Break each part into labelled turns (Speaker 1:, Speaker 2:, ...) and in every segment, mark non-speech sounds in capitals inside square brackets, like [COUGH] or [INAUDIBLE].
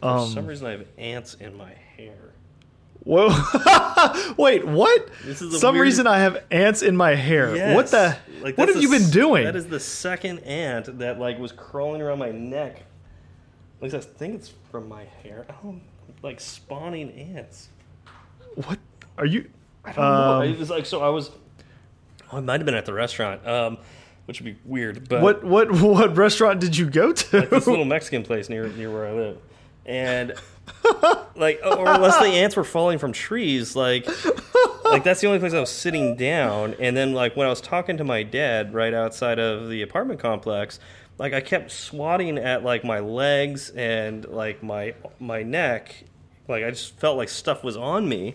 Speaker 1: For
Speaker 2: Um,
Speaker 1: some reason, I have ants in my hair.
Speaker 2: Whoa! [LAUGHS] Wait, what?
Speaker 1: This is
Speaker 2: Some
Speaker 1: weird-
Speaker 2: reason I have ants in my hair. What the?
Speaker 1: Like,
Speaker 2: what have you been doing?
Speaker 1: That is the second ant that like was crawling around my neck. At least I think it's from my hair. Oh, like spawning ants.
Speaker 2: what are you?
Speaker 1: I don't know.
Speaker 2: Um,
Speaker 1: It was like so. I was. Oh, I might have been at the restaurant, um, which would be weird. But
Speaker 2: What what [LAUGHS] what restaurant did you go to?
Speaker 1: like this little [LAUGHS] Mexican place near near where I live, and [LAUGHS] like, or unless the ants were falling from trees, like, like that's the only place I was sitting down. And then like when I was talking to my dad right outside of the apartment complex, like I kept swatting at like my legs and like my my neck, like I just felt like stuff was on me.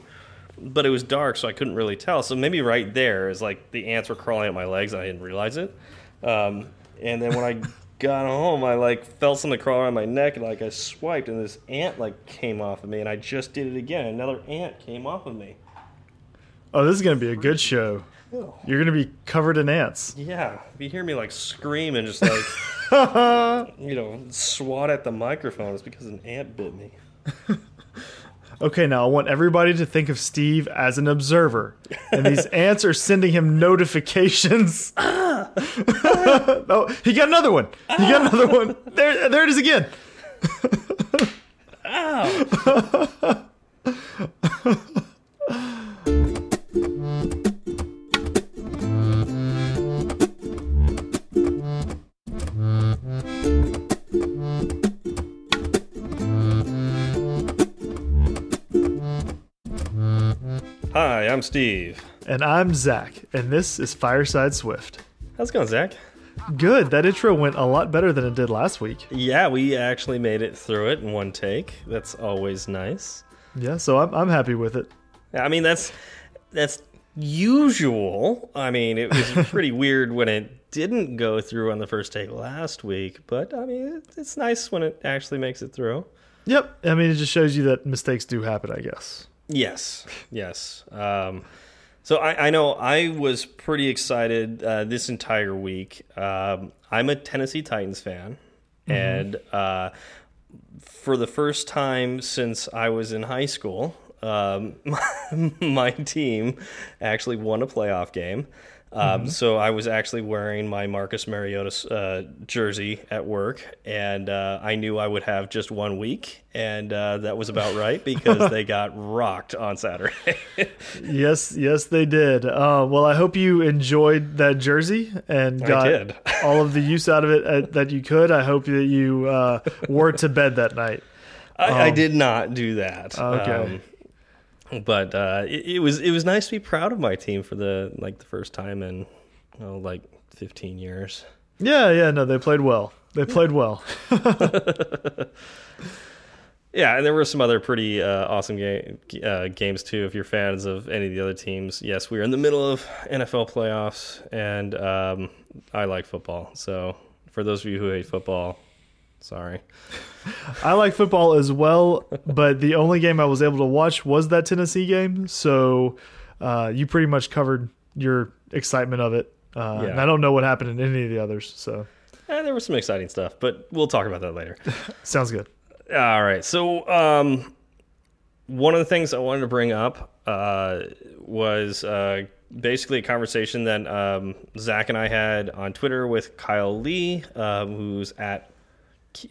Speaker 1: But it was dark, so I couldn't really tell. So maybe right there is like the ants were crawling at my legs, and I didn't realize it. Um, and then when I got home, I like felt something crawl around my neck, and like I swiped, and this ant like came off of me, and I just did it again. Another ant came off of me.
Speaker 2: oh, this is gonna be a good show. Oh. You're gonna be covered in ants.
Speaker 1: Yeah, if you hear me like scream and just like [LAUGHS] you know swat at the microphone, it's because an ant bit me. [LAUGHS]
Speaker 2: Okay, now I want everybody to think of Steve as an observer, and these [LAUGHS] ants are sending him notifications. [LAUGHS] oh, he got another one. He got another one. There, there it is again. [LAUGHS]
Speaker 1: Hi, I'm Steve.
Speaker 2: And I'm Zach, and this is Fireside Swift.
Speaker 1: How's it going, Zach?
Speaker 2: Good. That intro went a lot better than it did last week.
Speaker 1: Yeah, we actually made it through it in one take. That's always nice.
Speaker 2: Yeah, so I'm I'm happy with it.
Speaker 1: I mean, that's that's usual. I mean, it was [LAUGHS] pretty weird when it didn't go through on the first take last week, but I mean, it's nice when it actually makes it through.
Speaker 2: Yep. I mean, it just shows you that mistakes do happen. I guess.
Speaker 1: Yes, yes. Um, so I, I know I was pretty excited uh, this entire week. Um, I'm a Tennessee Titans fan, and uh, for the first time since I was in high school, um, [LAUGHS] my team actually won a playoff game. Um, So I was actually wearing my Marcus Mariota uh, jersey at work, and uh, I knew I would have just one week, and uh, that was about right [LAUGHS] because they got rocked on Saturday. [LAUGHS]
Speaker 2: Yes, yes, they did. Uh, well, I hope you enjoyed that jersey and got [LAUGHS] all of the use out of it uh, that you could. I hope that you uh, wore it to bed that night.
Speaker 1: I, I did not do that.
Speaker 2: Okay.
Speaker 1: Um, but uh, it, it was it was nice to be proud of my team for the like the first time in oh, like 15 years.
Speaker 2: Yeah, yeah, no, they played well. They played well. [LAUGHS]
Speaker 1: Yeah, and there were some other pretty uh, awesome ga uh, games too. If you're fans of any of the other teams, yes, we are in the middle of NFL playoffs, and um, I like football. So for those of you who hate football, sorry.
Speaker 2: I like football as well, but the only game I was able to watch was that Tennessee game. So uh, you pretty much covered your excitement of it. Uh,
Speaker 1: Yeah.
Speaker 2: And I don't know what happened in any of the others. So
Speaker 1: Eh, there was some exciting stuff, but we'll talk about that later. [LAUGHS]
Speaker 2: sounds good.
Speaker 1: All right. So, um, one of the things I wanted to bring up uh, was uh, basically a conversation that um, Zach and I had on Twitter with Kyle Lee, um, who's at,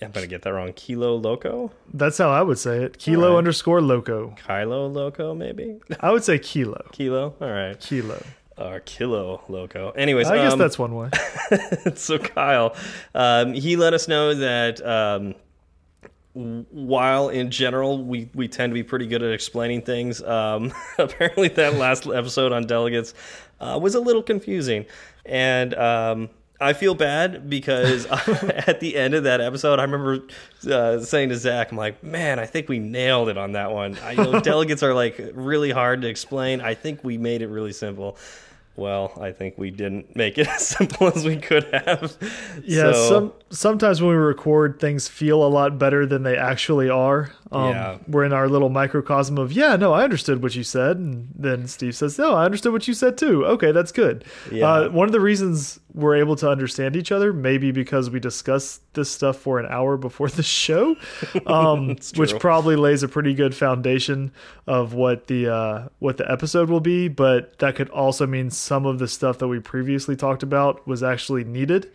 Speaker 1: I'm to get that wrong, Kilo Loco?
Speaker 2: That's how I would say it. Kilo
Speaker 1: right.
Speaker 2: underscore loco.
Speaker 1: Kylo Loco, maybe?
Speaker 2: I would say kilo. [LAUGHS]
Speaker 1: Kilo? All right.
Speaker 2: Kilo.
Speaker 1: Or Kilo Loco. Anyways,
Speaker 2: I guess
Speaker 1: um,
Speaker 2: that's one way. [LAUGHS]
Speaker 1: so Kyle, um, he let us know that um, while in general we we tend to be pretty good at explaining things, um, [LAUGHS] apparently that last episode on delegates uh, was a little confusing, and. Um, I feel bad because [LAUGHS] at the end of that episode, I remember uh, saying to Zach, "I'm like, man, I think we nailed it on that one. I, you know, [LAUGHS] delegates are like really hard to explain. I think we made it really simple." Well, I think we didn't make it [LAUGHS] as simple as we could have.
Speaker 2: Yeah,
Speaker 1: So-
Speaker 2: some sometimes when we record, things feel a lot better than they actually are. Um,
Speaker 1: Yeah.
Speaker 2: We're in our little microcosm of, yeah, no, I understood what you said. And then Steve says, no, I understood what you said too. Okay, that's good.
Speaker 1: Yeah.
Speaker 2: Uh, one of the reasons we're able to understand each other. Maybe because we discuss this stuff for an hour before the show, [LAUGHS] um, which probably lays a pretty good foundation of what the uh, what the episode will be. But that could also mean some of the stuff that we previously talked about was actually needed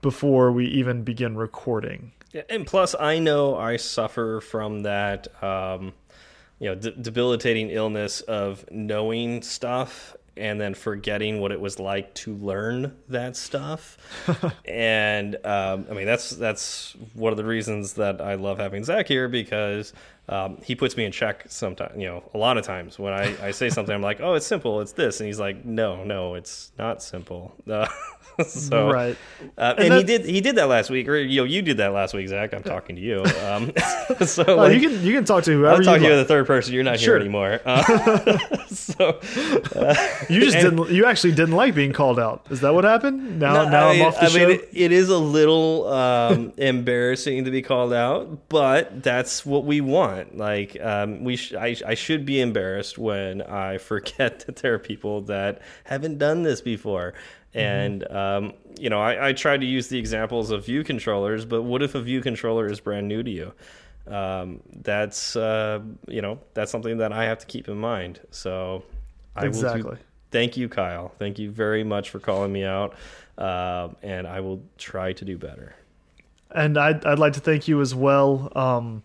Speaker 2: before we even begin recording.
Speaker 1: Yeah, and plus, I know I suffer from that, um, you know, d debilitating illness of knowing stuff and then forgetting what it was like to learn that stuff. [LAUGHS] and um, I mean, that's that's one of the reasons that I love having Zach here because um, he puts me in check sometimes. You know, a lot of times when I, I say something, I'm like, "Oh, it's simple. It's this," and he's like, "No, no, it's not simple." [LAUGHS] Uh, [LAUGHS] so
Speaker 2: Right.
Speaker 1: uh,
Speaker 2: And
Speaker 1: and, he did he did that last week, or you know, you did that last week, Zach. I'm talking to you. [LAUGHS] Um, [LAUGHS] so
Speaker 2: Oh,
Speaker 1: like,
Speaker 2: you can you can talk to whoever
Speaker 1: I'm
Speaker 2: you
Speaker 1: talking to you
Speaker 2: like.
Speaker 1: the third person. You're not
Speaker 2: Sure.
Speaker 1: here anymore. Uh, so
Speaker 2: You just
Speaker 1: and-
Speaker 2: didn't. You actually didn't like being called out. Is that what happened? Now,
Speaker 1: No,
Speaker 2: now
Speaker 1: I
Speaker 2: I'm off the
Speaker 1: I
Speaker 2: show.
Speaker 1: mean, it, it is a little um, embarrassing to be called out, but that's what we want. Like, um, we sh I, I should be embarrassed when I forget that there are people that haven't done this before.
Speaker 2: Mm-hmm.
Speaker 1: And um, you know, I, I tried to use the examples of view controllers, but what if a view controller is brand new to you? Um, that's uh, you know that's something that I have to keep in mind. So I will do
Speaker 2: Exactly.
Speaker 1: Thank you, Kyle. Thank you very much for calling me out. Um, and I will try to do better.
Speaker 2: and I'd, I'd like to thank you as well. Um,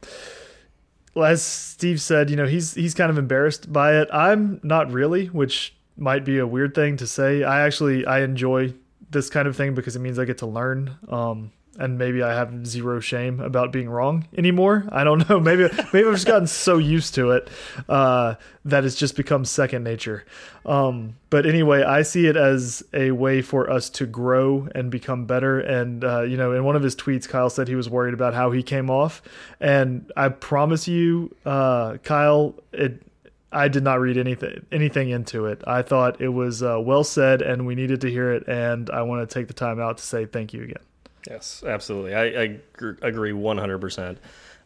Speaker 2: well, as Steve said, you know he's he's kind of embarrassed by it. I'm not really, which might be a weird thing to say. I actually I enjoy this kind of thing because it means I get to learn. Um, and maybe I have zero shame about being wrong anymore. I don't [LAUGHS] know. Maybe maybe I've just gotten so used to it uh, that it's just become second nature. Um, but anyway, I see it as a way for us to grow and become better. And uh, you know, in one of his tweets, Kyle said he was worried about how he came off, and I promise you, uh, Kyle, it. I did not read anything anything into it. I thought it was uh, well said, and we needed to hear it. And I want to take the time out to say thank you again.
Speaker 1: Yes, absolutely. I, I gr- agree 100%.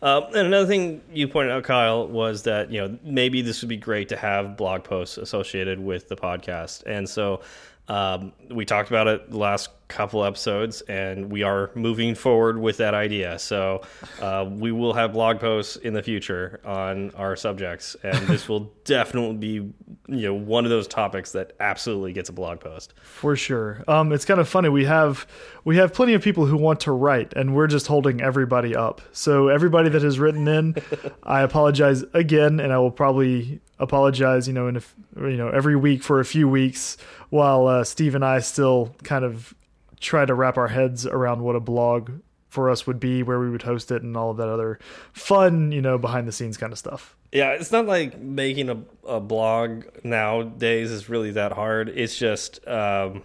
Speaker 1: Um, and another thing you pointed out, Kyle, was that you know maybe this would be great to have blog posts associated with the podcast, and so um, we talked about it the last couple episodes, and we are moving forward with that idea. So uh, we will have blog posts in the future on our subjects, and this will [LAUGHS] definitely be you know one of those topics that absolutely gets a blog post.
Speaker 2: For sure. Um, it's kind of funny. We have we have plenty of people who want to write, and we're just holding everybody up. So everybody that has written in, [LAUGHS] I apologize again, and I will probably apologize. You know, in a, you know every week for a few weeks, while uh, Steve and I still kind of try to wrap our heads around what a blog for us would be, where we would host it, and all of that other fun, you know, behind the scenes kind of stuff.
Speaker 1: Yeah, it's not like making a, a blog nowadays is really that hard. It's just um,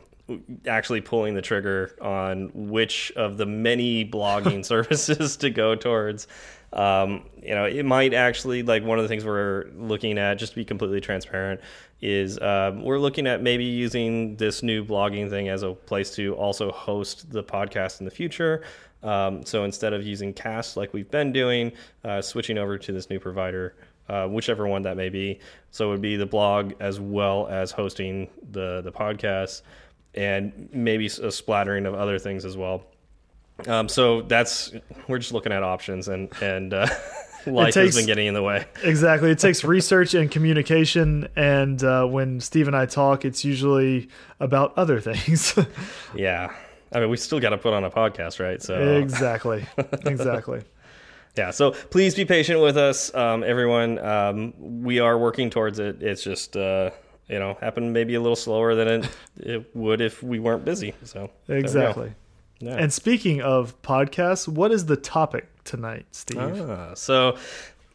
Speaker 1: actually pulling the trigger on which of the many blogging [LAUGHS] services to go towards. Um, you know, it might actually like one of the things we're looking at, just to be completely transparent, is um, we're looking at maybe using this new blogging thing as a place to also host the podcast in the future. Um, so instead of using Cast like we've been doing, uh, switching over to this new provider, uh, whichever one that may be. So it would be the blog as well as hosting the the podcast, and maybe a splattering of other things as well. Um, so that's we're just looking at options, and and uh, [LAUGHS] life
Speaker 2: takes-
Speaker 1: has been getting in the way.
Speaker 2: Exactly. It takes [LAUGHS] research and communication, and uh, when Steve and I talk, it's usually about other things. [LAUGHS]
Speaker 1: Yeah, I mean we still got to put on a podcast, right? So
Speaker 2: exactly. Exactly.
Speaker 1: yeah so please be patient with us um, everyone um, we are working towards it it's just uh, you know happened maybe a little slower than it, it would if we weren't busy so there we go.
Speaker 2: Exactly.
Speaker 1: Yeah.
Speaker 2: And speaking of podcasts, what is the topic tonight, Steve?
Speaker 1: Ah, so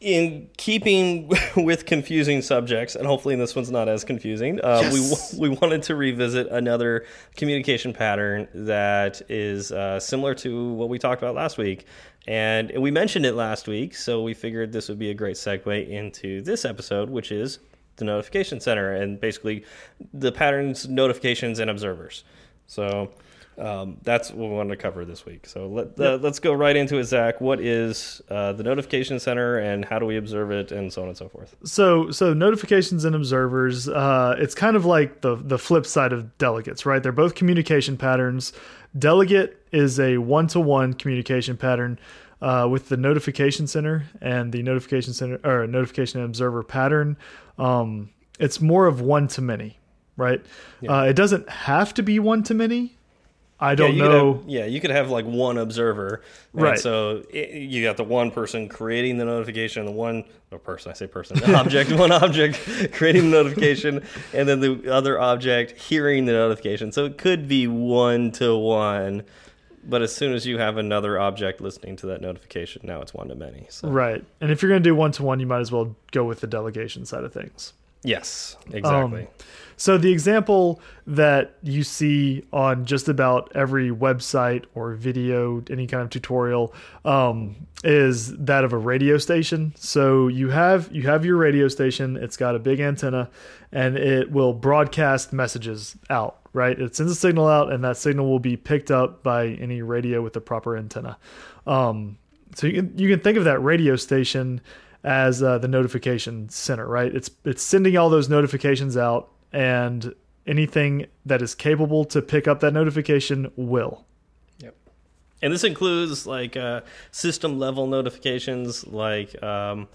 Speaker 1: in keeping [LAUGHS] with confusing subjects and hopefully this one's not as confusing uh,
Speaker 2: Yes.
Speaker 1: we, [LAUGHS] we wanted to revisit another communication pattern that is uh, similar to what we talked about last week and we mentioned it last week so we figured this would be a great segue into this episode which is the notification center and basically the patterns notifications and observers so Um, that's what we wanted to cover this week. So let, uh, let's go right into it, Zach. What is uh, the notification center and how do we observe it and so on and so forth?
Speaker 2: So, so notifications and observers, uh, it's kind of like the the flip side of delegates, right? They're both communication patterns. Delegate is a one to one communication pattern uh, with the notification center and the notification center or notification and observer pattern. Um, it's more of one to many, right? Uh, it doesn't have to be one to many. I don't
Speaker 1: you
Speaker 2: know.
Speaker 1: Have, yeah, you could have like one observer, and
Speaker 2: Right.
Speaker 1: So it, you got the one person creating the notification, the one or person, I say person, the object, [LAUGHS] one object [LAUGHS] creating the notification, and then the other object hearing the notification. So it could be one to one, but as soon as you have another object listening to that notification, now it's one to many. So
Speaker 2: Right. And if you're going to do one to one, you might as well go with the delegation side of things.
Speaker 1: yes, exactly.
Speaker 2: Um, So the example that you see on just about every website or video, any kind of tutorial, um, is that of a radio station. So you have you have your radio station. It's got a big antenna, and it will broadcast messages out. Right, it sends a signal out, and that signal will be picked up by any radio with the proper antenna. Um, so you can you can think of that radio station as uh, the notification center, right? It's it's sending all those notifications out, and anything that is capable to pick up that notification will.
Speaker 1: Yep. And this includes like uh, system level notifications, like um,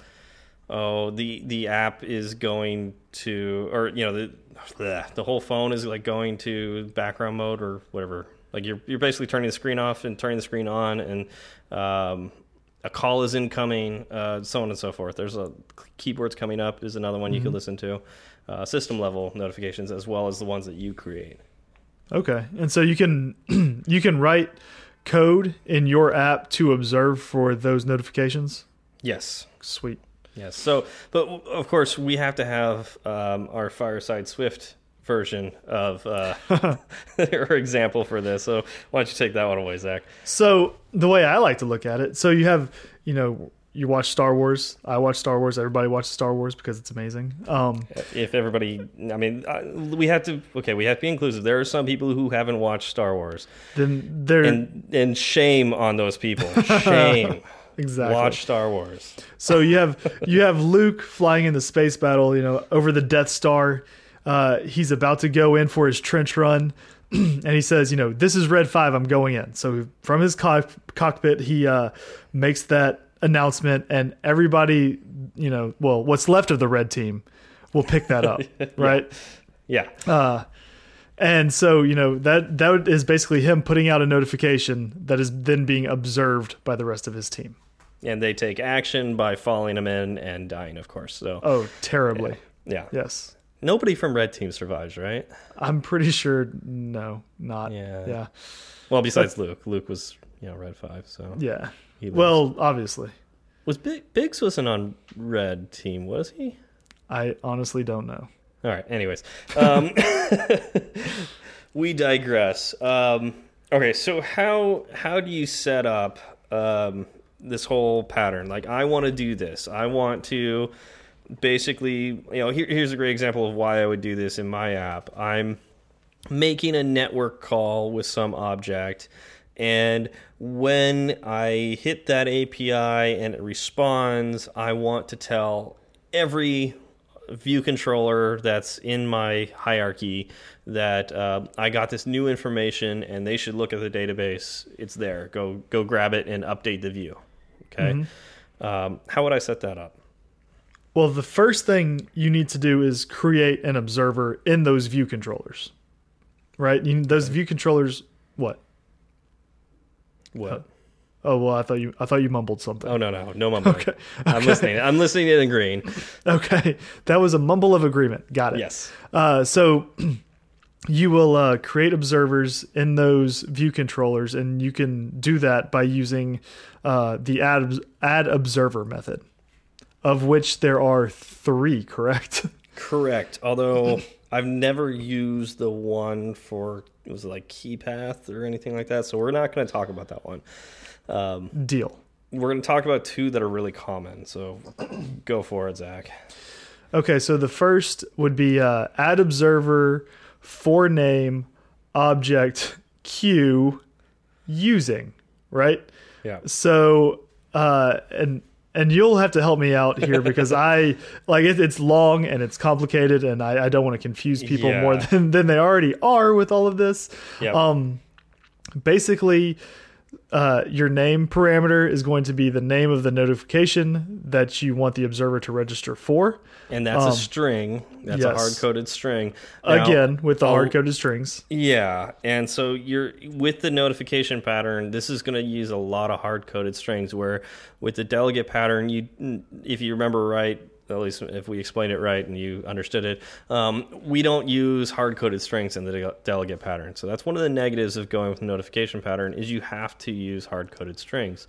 Speaker 1: oh the the app is going to, or you know the bleh, the whole phone is like going to background mode or whatever. Like you're you're basically turning the screen off and turning the screen on, and um, a call is incoming, uh, so on and so forth. There's a keyboards coming up is another one you could listen to. Uh, system level notifications as well as the ones that you create.
Speaker 2: Okay, and so you can [CLEARS THROAT] you can write code in your app to observe for those notifications.
Speaker 1: Yes.
Speaker 2: Sweet.
Speaker 1: Yes. So, but of course, we have to have um, our Fireside Swift version of uh, [LAUGHS] [LAUGHS] our example for this. So, why don't you take that one away, Zach?
Speaker 2: So the way I like to look at it, so you have you know you watch Star Wars. I watch Star Wars. Everybody watches Star Wars because it's amazing. Um,
Speaker 1: If everybody, I mean, uh, we have to. Okay, we have to be inclusive. There are some people who haven't watched Star Wars,
Speaker 2: then there
Speaker 1: and and shame on those people. [LAUGHS] Shame.
Speaker 2: exactly.
Speaker 1: Watch Star Wars.
Speaker 2: So you have you have Luke flying in the space battle, you know, over the Death Star. Uh, he's about to go in for his trench run, [CLEARS THROAT] and he says, you know, this is Red Five. I'm going in. So from his cock cockpit, he uh, makes that announcement, and everybody, you know, well, what's left of the red team will pick that up, [LAUGHS] right?
Speaker 1: Yeah.
Speaker 2: Uh, and so you know that that is basically him putting out a notification that is then being observed by the rest of his team.
Speaker 1: and they take action by following him in and dying, of course. So,
Speaker 2: Oh, terribly.
Speaker 1: yeah.
Speaker 2: Yes.
Speaker 1: Nobody from Red Team survives, right?
Speaker 2: I'm pretty sure no, not.
Speaker 1: Yeah.
Speaker 2: Yeah.
Speaker 1: Well, besides Luke. Luke was, you know, Red Five. So
Speaker 2: Yeah.
Speaker 1: He lives.
Speaker 2: Well, obviously.
Speaker 1: was Big, Biggs wasn't on Red Team, was he?
Speaker 2: I honestly don't know.
Speaker 1: All right. Anyways, um, [LAUGHS] we digress. Um, okay, so how how do you set up um, this whole pattern? Like, I want to do this. I want to basically, you know, here, here's a great example of why I would do this in my app. I'm making a network call with some object. And when I hit that API and it responds, I want to tell every view controller that's in my hierarchy that uh, I got this new information and they should look at the database. It's there. Go go grab it and update the view. Okay. Um, how would I set that up?
Speaker 2: Well, the first thing you need to do is create an observer in those view controllers. Right? You, those view controllers what?
Speaker 1: What?
Speaker 2: Oh, well, I thought you I thought you mumbled something.
Speaker 1: Oh no no no mumbling.
Speaker 2: Okay.
Speaker 1: I'm listening. I'm listening and agreeing. [LAUGHS]
Speaker 2: Okay. That was a mumble of agreement. Got it.
Speaker 1: Yes.
Speaker 2: Uh, so [CLEARS THROAT] you will uh, create observers in those view controllers, and you can do that by using uh, the add add observer method, of which there are three. Correct? [LAUGHS]
Speaker 1: Correct. Although I've never used the one for it was like key path or anything like that, so we're not going to talk about that one. Um,
Speaker 2: Deal.
Speaker 1: we're going to talk about two that are really common. So go for it, Zach.
Speaker 2: Okay, so the first would be uh, add observer for name object queue using, right?
Speaker 1: Yeah.
Speaker 2: So, uh, and and you'll have to help me out here because [LAUGHS] I like it, it's long and it's complicated, and I, I don't want to confuse people
Speaker 1: Yeah.
Speaker 2: more than than they already are with all of this.
Speaker 1: Yep.
Speaker 2: Um, basically, uh, your name parameter is going to be the name of the notification that you want the observer to register for.
Speaker 1: and that's a string. That's a
Speaker 2: Um,
Speaker 1: hard coded string. Now,
Speaker 2: Again, with the
Speaker 1: oh,
Speaker 2: hard coded strings.
Speaker 1: Yeah, and so you're with the notification pattern. This is going to use a lot of hard coded strings. Where with the delegate pattern, you, if you remember right, at least if we explained it right and you understood it, um, we don't use hard coded strings in the de- delegate pattern. So that's one of the negatives of going with the notification pattern is you have to use hard coded strings.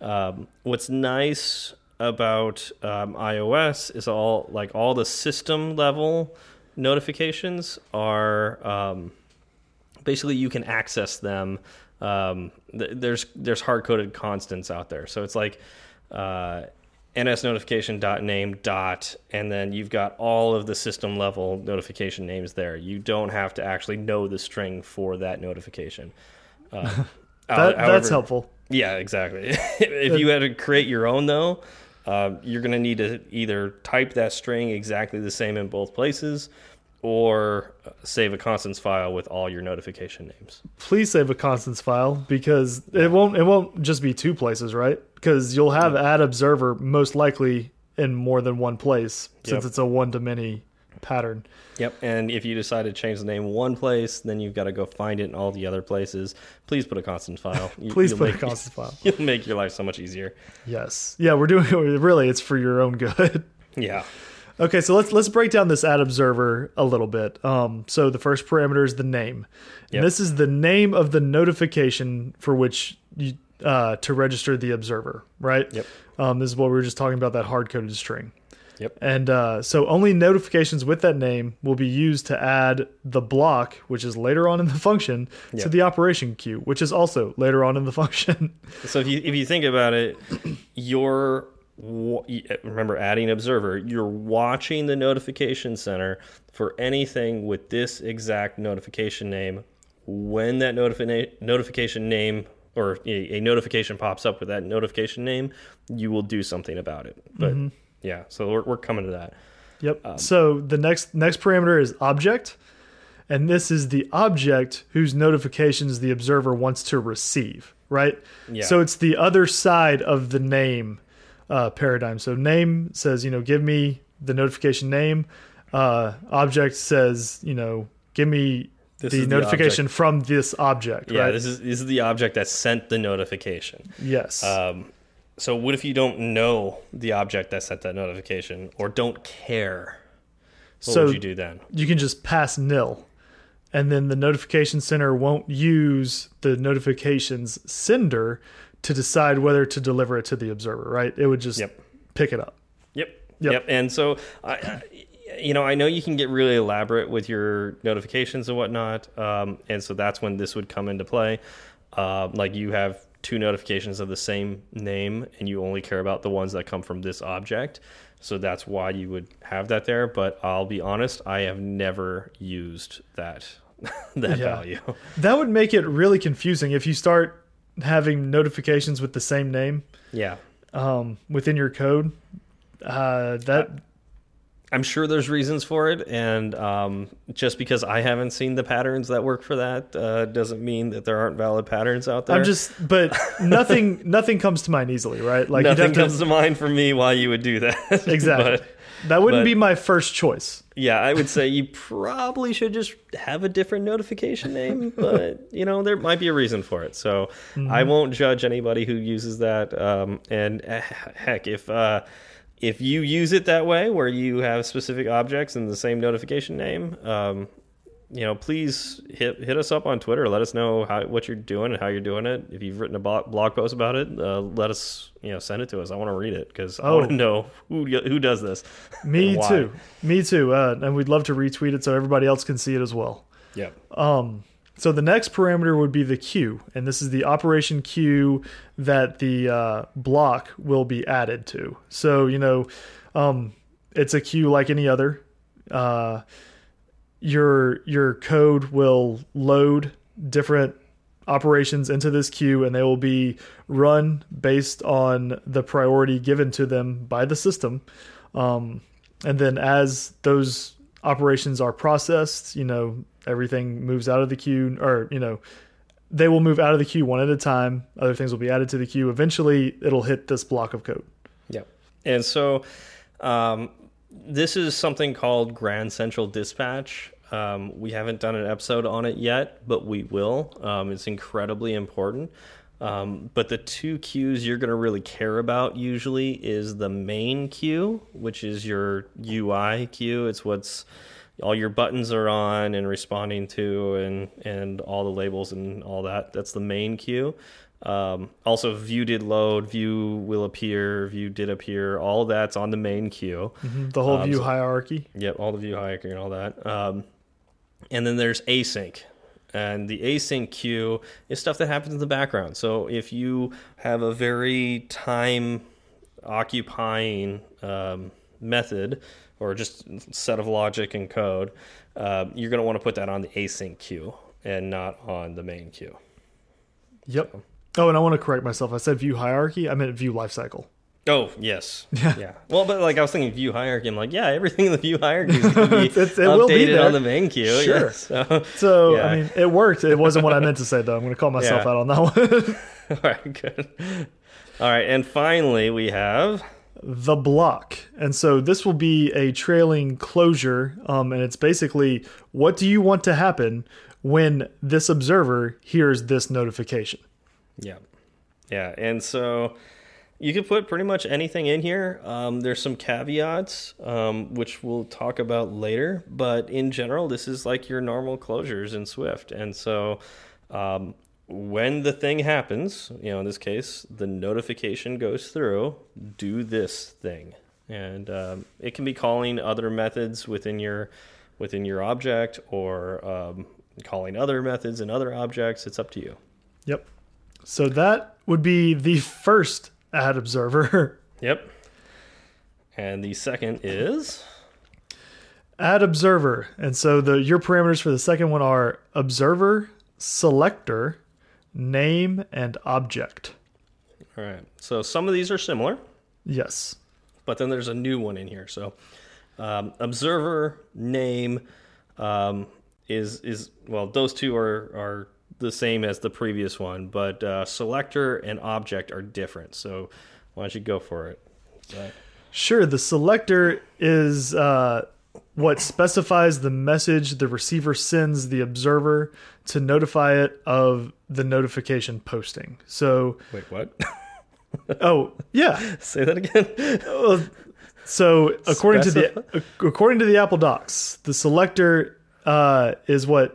Speaker 1: Um, what's nice about um, iOS is all like all the system level notifications are um, basically you can access them. Um, th there's there's hard coded constants out there, so it's like uh, ns notification dot name dot, and then you've got all of the system level notification names there. You don't have to actually know the string for that notification. Uh, [LAUGHS]
Speaker 2: That,
Speaker 1: however-
Speaker 2: that's helpful.
Speaker 1: yeah, exactly. [LAUGHS] if you had to create your own, though, uh, you're going to need to either type that string exactly the same in both places or uh, save a constants file with all your notification names.
Speaker 2: please save a constants file because it won't it won't just be two places, right? Because you'll have add observer most likely in more than one place since
Speaker 1: Yep.
Speaker 2: it's a one to many pattern.
Speaker 1: Yep. And if you decide to change the name one place, then you've got to go find it in all the other places. Please put a constant file. [LAUGHS] You-
Speaker 2: Please put a
Speaker 1: make-
Speaker 2: constants [LAUGHS] file.
Speaker 1: You'll make your life so much easier.
Speaker 2: Yes. Yeah, we're doing [LAUGHS] really it's for your own good.
Speaker 1: Yeah.
Speaker 2: Okay, so let's let's break down this add observer a little bit. Um, so the first parameter is the name.
Speaker 1: Yep.
Speaker 2: And this is the name of the notification for which you uh, to register the observer, right?
Speaker 1: Yep.
Speaker 2: Um, this is what we were just talking about that hard coded string.
Speaker 1: Yep.
Speaker 2: And uh, so only notifications with that name will be used to add the block, which is later on in the function, to the operation queue, which is also later on in the [LAUGHS] function.
Speaker 1: So if you if you think about it, you're remember adding observer. You're watching the notification center for anything with this exact notification name. When that notifi- notification name or a, a notification pops up with that notification name, you will do something about it. But yeah, so we're we're coming to that.
Speaker 2: Yep.
Speaker 1: Um,
Speaker 2: so the next next parameter is object, and this is the object whose notifications the observer wants to receive, right?
Speaker 1: Yeah.
Speaker 2: So it's the other side of the name uh, paradigm. So name says, you know, give me the notification name. Uh, object says, you know, give me
Speaker 1: This
Speaker 2: the
Speaker 1: is the
Speaker 2: notification from this object.
Speaker 1: Yeah,
Speaker 2: right?
Speaker 1: this is this is the object that sent the notification.
Speaker 2: yes.
Speaker 1: Um, so what if you don't know the object that sent that notification or don't care? What
Speaker 2: So-
Speaker 1: would you do then?
Speaker 2: you can just pass nil and then the notification center won't use the notifications sender to decide whether to deliver it to the observer right it would just
Speaker 1: Yep.
Speaker 2: pick it up
Speaker 1: Yep.
Speaker 2: Yep.
Speaker 1: Yep. And so I, I you know, I know you can get really elaborate with your notifications and whatnot. Um, and so that's when this would come into play. Um, like you have two notifications of the same name and you only care about the ones that come from this object. So that's why you would have that there. But I'll be honest, I have never used that [LAUGHS] that
Speaker 2: Yeah.
Speaker 1: value. [LAUGHS]
Speaker 2: that would make it really confusing if you start having notifications with the same name
Speaker 1: Yeah.
Speaker 2: um, within your code uh, that
Speaker 1: I'm sure there's reasons for it, and um, just because I haven't seen the patterns that work for that uh, doesn't mean that there aren't valid patterns out there.
Speaker 2: i'm just but [LAUGHS] nothing nothing comes to mind easily right like
Speaker 1: nothing
Speaker 2: have to
Speaker 1: comes to mind for me why you would do that. [LAUGHS]
Speaker 2: exactly
Speaker 1: But,
Speaker 2: that wouldn't
Speaker 1: but-
Speaker 2: be my first choice
Speaker 1: yeah, I would say you probably should just have a different notification name, [LAUGHS] but you know there might be a reason for it. So
Speaker 2: Mm-hmm.
Speaker 1: I won't judge anybody who uses that. Um, and eh, heck, if uh, if you use it that way, where you have specific objects in the same notification name, um, you know, please hit hit us up on Twitter. Let us know how what you're doing and how you're doing it. If you've written a blog post about it, uh, let us you know send it to us. I want to read it because I
Speaker 2: Oh.
Speaker 1: want to know who who does this.
Speaker 2: me too me too uh, and we'd love to retweet it so everybody else can see it as well
Speaker 1: Yep.
Speaker 2: Um, so the next parameter would be the queue, and this is the operation queue that the uh, block will be added to. So you know, um, it's a queue like any other. Uh, your your code will load different operations into this queue, and they will be run based on the priority given to them by the system. Um, and then as those operations are processed, you know, everything moves out of the queue, or you know, they will move out of the queue one at a time. Other things will be added to the queue. Eventually, it'll hit this block of code.
Speaker 1: Yep. And so um, this is something called Grand Central Dispatch. Um, we haven't done an episode on it yet, but we will. Um, it's incredibly important. Um, but the two queues you're going to really care about usually is the main queue, which is your UI queue. It's what's all your buttons are on and responding to, and and all the labels and all that. That's the main queue. Um, also, view did load, view will appear, view did appear. All that's on the main queue.
Speaker 2: Mm -hmm. The whole
Speaker 1: Um,
Speaker 2: view
Speaker 1: so-
Speaker 2: hierarchy.
Speaker 1: Yep, all the view hierarchy and all that. Um, and then there's async. And the async queue is stuff that happens in the background. So if you have a very time occupying um, method or just set of logic and code, uh, you're going to want to put that on the async queue and not on the main queue.
Speaker 2: Yep. Oh, and I want to correct myself. I said view hierarchy. I meant view lifecycle.
Speaker 1: Oh yes, [LAUGHS] yeah. Well, but like I was thinking view hierarchy. I'm like, yeah, everything in the view hierarchy is going to be [LAUGHS]
Speaker 2: it will be
Speaker 1: updated
Speaker 2: there.
Speaker 1: on the main queue.
Speaker 2: Sure.
Speaker 1: yes. So,
Speaker 2: So
Speaker 1: Yeah.
Speaker 2: I mean, it worked. It wasn't what I meant to say, though. I'm going to call myself
Speaker 1: Yeah.
Speaker 2: out on that one. [LAUGHS]
Speaker 1: all right, good. All right, and finally we have
Speaker 2: the block, and so this will be a trailing closure, um, and it's basically what do you want to happen when this observer hears this notification.
Speaker 1: yeah, yeah, and so you can put pretty much anything in here. Um, there's some caveats um, which we'll talk about later, but in general, this is like your normal closures in Swift, and so. Um, when the thing happens, you know, in this case, the notification goes through, do this thing. And um, it can be calling other methods within your within your object or um, calling other methods and other objects. It's up to you.
Speaker 2: Yep. So that would be the first add observer. [LAUGHS]
Speaker 1: Yep. And the second is
Speaker 2: add observer. And so the your parameters for the second one are observer, selector, name, and object.
Speaker 1: all right. So some of these are similar,
Speaker 2: Yes.
Speaker 1: but then there's a new one in here. So um, observer name um, is is well, those two are are the same as the previous one, but uh, selector and object are different. So why don't you go for it?
Speaker 2: Sure. The selector is uh, what specifies the message the receiver sends the observer to notify it of the notification posting. So,
Speaker 1: Wait, what? [LAUGHS]
Speaker 2: oh yeah. [LAUGHS]
Speaker 1: Say that again.
Speaker 2: Uh, so according to the according to the Apple Docs, the selector uh, is what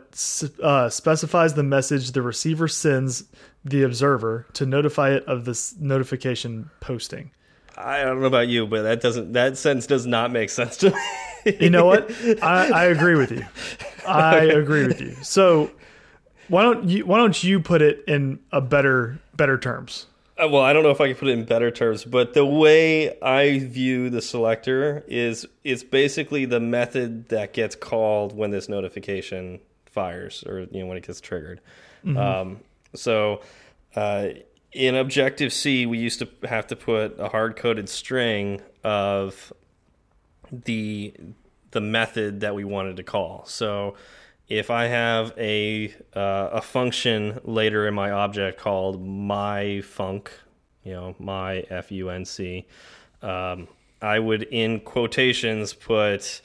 Speaker 2: uh, specifies the message the receiver sends the observer to notify it of this notification posting.
Speaker 1: I don't know about you, but that doesn't that sentence does not make sense to me.
Speaker 2: You know what? I, I agree with you. I agree with you. So why don't you why don't you put it in a better better terms?
Speaker 1: Uh, well, I don't know if I can put it in better terms, but the way I view the selector is it's basically the method that gets called when this notification fires or you know when it gets triggered. Um, so uh, in Objective C, we used to have to put a hard coded string of the the method that we wanted to call. So if I have a uh, a function later in my object called my func, you know, my f u n c, um, I would in quotations put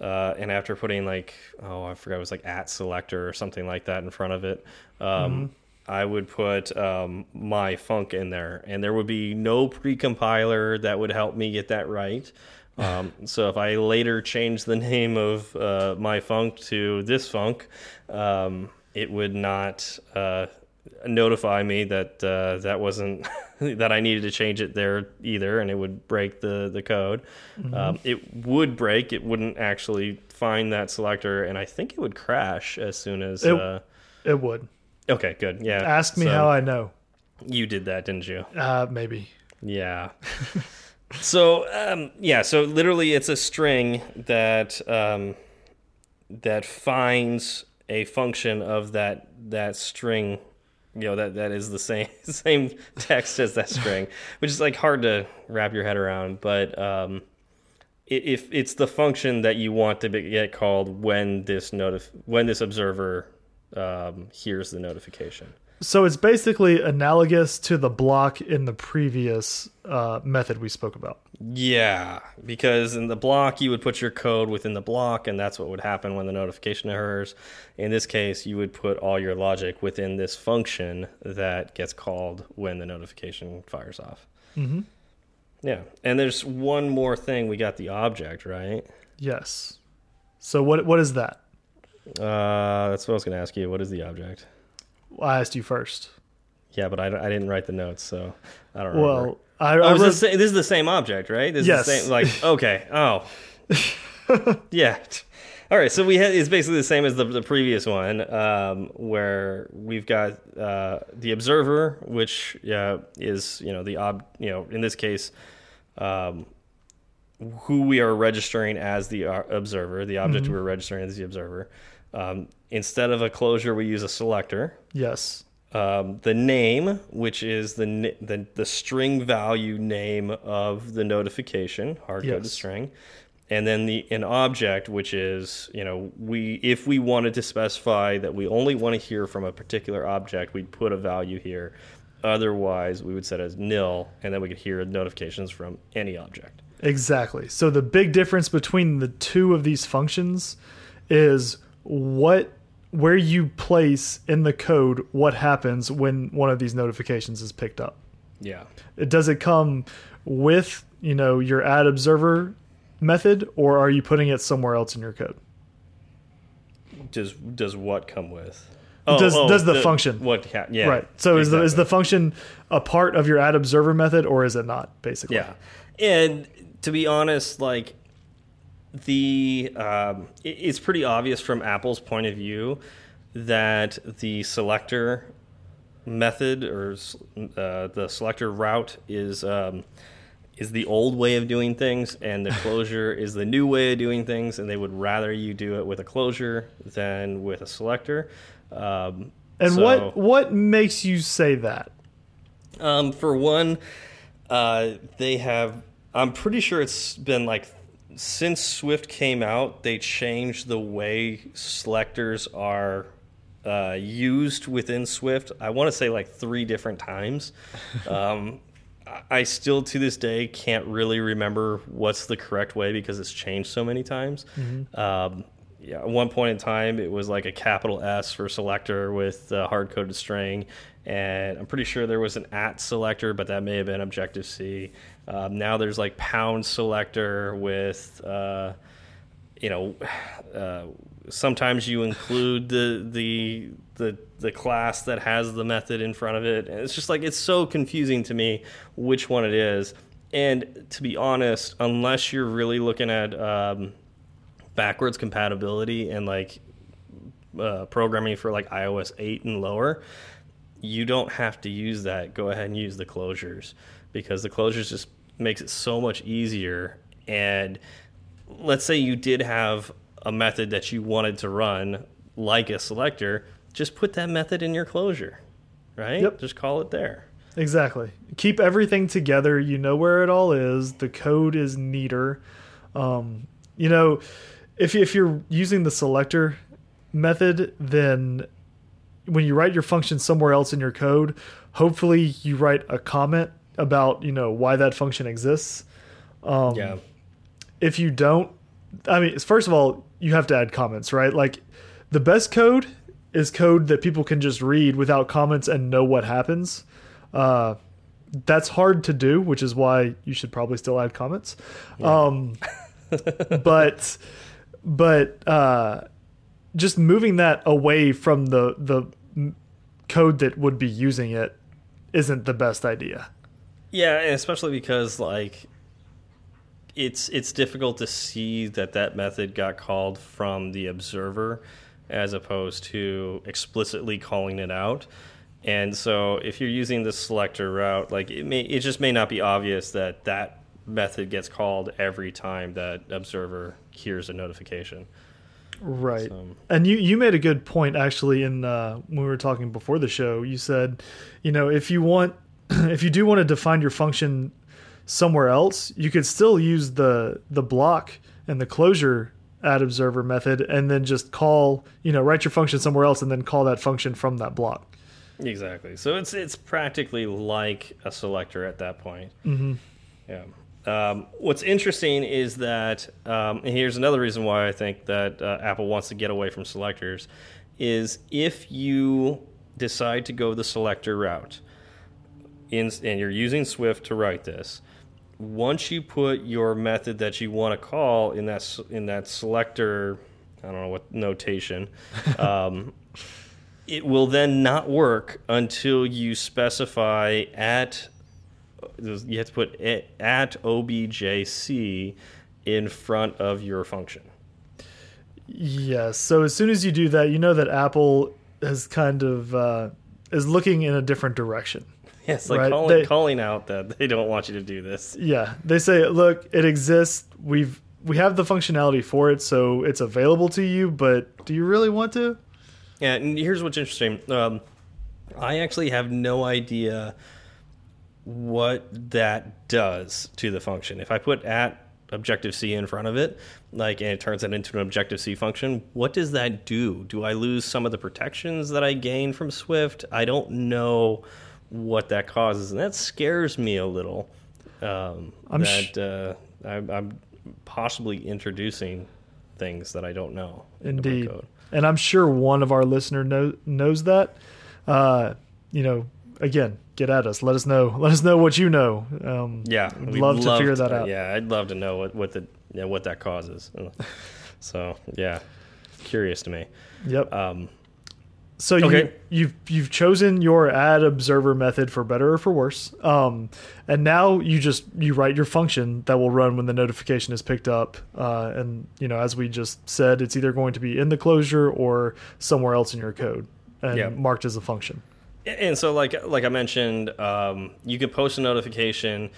Speaker 1: uh, and after putting like oh I forgot it was like at selector or something like that in front of it. Um, I would put um, my func in there, and there would be no precompiler that would help me get that right. Um, so if I later change the name of uh, my func to this func, um, it would not uh, notify me that uh, that wasn't [LAUGHS] that I needed to change it there either, and it would break the the code. Um, it would break. It wouldn't actually find that selector, and I think it would crash as soon as.
Speaker 2: It-
Speaker 1: uh,
Speaker 2: It would.
Speaker 1: okay, good. Yeah.
Speaker 2: Ask me
Speaker 1: So
Speaker 2: how I know.
Speaker 1: you did that, didn't you?
Speaker 2: Uh, maybe.
Speaker 1: Yeah. [LAUGHS] so um, yeah, so literally, it's a string that um, that finds a function of that that string you know that that is the same [LAUGHS] same text as that string, which is like hard to wrap your head around. But um, if it's the function that you want to get called when this notif when this observer um, hears the notification.
Speaker 2: So it's basically analogous to the block in the previous uh, method we spoke about.
Speaker 1: Yeah, because in the block you would put your code within the block, and that's what would happen when the notification occurs. In this case, you would put all your logic within this function that gets called when the notification fires off.
Speaker 2: Mm -hmm.
Speaker 1: Yeah, and there's one more thing. We got the object, right?
Speaker 2: Yes. So what what is that?
Speaker 1: Uh, that's what I was going to ask you. What is the object?
Speaker 2: I asked you first.
Speaker 1: Yeah, but I, I didn't write the notes, so I don't
Speaker 2: remember.
Speaker 1: Well,
Speaker 2: I,
Speaker 1: oh, I this, this, is the same object, right? This
Speaker 2: yes.
Speaker 1: Is the same, like [LAUGHS] okay. Oh, [LAUGHS] yeah. All right, so we had it's basically the same as the, the previous one, um, where we've got uh, the observer, which uh, is you know the ob you know in this case, um, who we are registering as the uh, observer, the object mm -hmm. we're registering as the observer. Um, instead of a closure, we use a selector.
Speaker 2: Yes.
Speaker 1: Um, the name, which is the, the, the string value name of the notification, hard coded yes. string, and then the an object, which is you know we if we wanted to specify that we only want to hear from a particular object, we'd put a value here. Otherwise, we would set as nil, and then we could hear notifications from any object.
Speaker 2: Exactly. So the big difference between the two of these functions is what where you place in the code what happens when one of these notifications is picked up.
Speaker 1: Yeah.
Speaker 2: Does it come with, you know, your add observer method or are you putting it somewhere else in your code?
Speaker 1: Does does what come with?
Speaker 2: Oh, does oh, does the, the, function
Speaker 1: what yeah
Speaker 2: right so exactly. is the is the function a part of your add observer method or is it not basically
Speaker 1: yeah and to be honest like the um, it's pretty obvious from Apple's point of view that the selector method or uh, the selector route is um, is the old way of doing things, and the [LAUGHS] closure is the new way of doing things. And they would rather you do it with a closure than with a selector. Um,
Speaker 2: and so, what what makes you say that?
Speaker 1: Um, for one, uh, they have. I'm pretty sure it's been like since Swift came out, they changed the way selectors are uh, used within Swift. I want to say like three different times. [LAUGHS] um, I still to this day can't really remember what's the correct way because it's changed so many times. Mm -hmm. um, yeah, at one point in time, it was like a capital S for selector with a hard coded string, and I'm pretty sure there was an at selector, but that may have been Objective C. Um, now there's like pound selector with, uh, you know, uh, sometimes you include the the the the class that has the method in front of it, and it's just like it's so confusing to me which one it is. And to be honest, unless you're really looking at um, backwards compatibility and like uh, programming for like iOS 8 and lower, you don't have to use that. Go ahead and use the closures because the closures just makes it so much easier. And let's say you did have a method that you wanted to run like a selector, just put that method in your closure, right?
Speaker 2: Yep.
Speaker 1: Just call it there.
Speaker 2: Exactly. Keep everything together. You know where it all is. The code is neater. Um, you know, if if you're using the selector method, then when you write your function somewhere else in your code, hopefully you write a comment about you know why that function exists.
Speaker 1: Um, yeah.
Speaker 2: If you don't, I mean, first of all, you have to add comments, right? Like the best code is code that people can just read without comments and know what happens. Uh, that's hard to do, which is why you should probably still add comments. Yeah. Um, [LAUGHS] but but uh, just moving that away from the the code that would be using it isn't the best idea.
Speaker 1: Yeah, especially because like it's it's difficult to see that that method got called from the observer as opposed to explicitly calling it out. And so if you're using the selector route, like it may it just may not be obvious that that method gets called every time that observer hears a notification.
Speaker 2: Right.
Speaker 1: So,
Speaker 2: And you, you made a good point actually in uh, when we were talking before the show. You said, you know, if you want, [LAUGHS] if you do want to define your function somewhere else, you could still use the the block and the closure add observer method, and then just call, you know, write your function somewhere else, and then call that function from that block.
Speaker 1: exactly. So it's it's practically like a selector at that point.
Speaker 2: hmm
Speaker 1: Yeah. Um, what's interesting is that, um, and here's another reason why I think that uh, Apple wants to get away from selectors, is if you decide to go the selector route, in, and you're using Swift to write this, once you put your method that you want to call in that in that selector, I don't know what notation, [LAUGHS] um, it will then not work until you specify at you have to put it at objc in front of your function.
Speaker 2: Yes. So as soon as you do that, you know that Apple has kind of uh, is looking in a different direction. [LAUGHS]
Speaker 1: Yes, like
Speaker 2: Right,
Speaker 1: calling,
Speaker 2: they-
Speaker 1: calling out that they don't want you to do this.
Speaker 2: Yeah, they say, look, it exists. We've we have the functionality for it, so it's available to you. But do you really want to?
Speaker 1: Yeah, and here's what's interesting. Um, I actually have no idea what that does to the function. If I put at Objective C in front of it, like, and it turns it into an Objective C function, what does that do? Do I lose some of the protections that I gain from Swift? I don't know what that causes, and that scares me a little. Um,
Speaker 2: I'm
Speaker 1: that uh, I'm, I'm possibly introducing things that I don't know.
Speaker 2: Indeed.
Speaker 1: code.
Speaker 2: And I'm sure one of our listener know, knows that. Uh, you know, again, get at us. Let us know. Let us know what you know. Um,
Speaker 1: Yeah, we'd
Speaker 2: love to figure that out.
Speaker 1: Yeah, I'd love to know what what the what that causes. [LAUGHS] so yeah, curious to me.
Speaker 2: Yep.
Speaker 1: Um,
Speaker 2: So you,
Speaker 1: Okay.
Speaker 2: you've you've chosen your add observer method for better or for worse, um, and now you just you write your function that will run when the notification is picked up, uh, and you know as we just said, it's either going to be in the closure or somewhere else in your code and
Speaker 1: Yeah.
Speaker 2: marked as a function.
Speaker 1: and so like like I mentioned, um, you can post a notification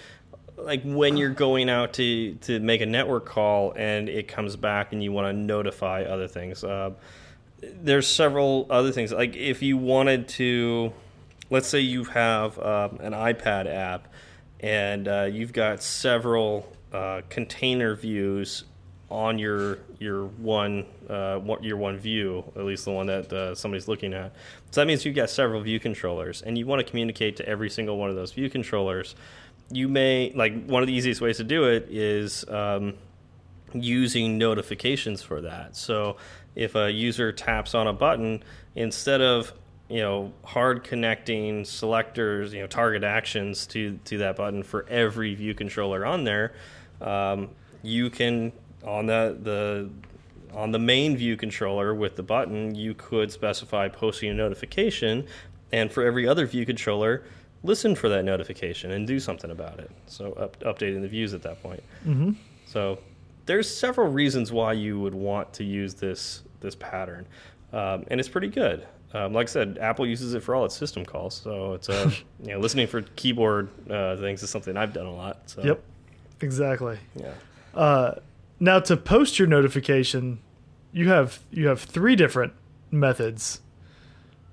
Speaker 1: like when you're going out to to make a network call and it comes back and you want to notify other things. Uh, there's several other things. Like if you wanted to let's say you have um, an ipad app and uh, you've got several uh, container views on your your one uh, your one view at least the one that uh, somebody's looking at. So that means you've got several view controllers and you want to communicate to every single one of those view controllers. You may like one of the easiest ways to do it is um, using notifications for that. So if a user taps on a button, instead of you know hard connecting selectors, you know target actions to to that button for every view controller on there, um, you can on the the on the main view controller with the button, you could specify posting a notification, and for every other view controller, listen for that notification and do something about it. So up, updating the views at that point.
Speaker 2: hmm
Speaker 1: So there's several reasons why you would want to use this this pattern, um, and it's pretty good. Um, like I said, Apple uses it for all its system calls, so it's uh, [LAUGHS] you know listening for keyboard uh, things is something I've done a lot. So
Speaker 2: Yep, exactly.
Speaker 1: yeah,
Speaker 2: Uh, now to post your notification, you have you have three different methods,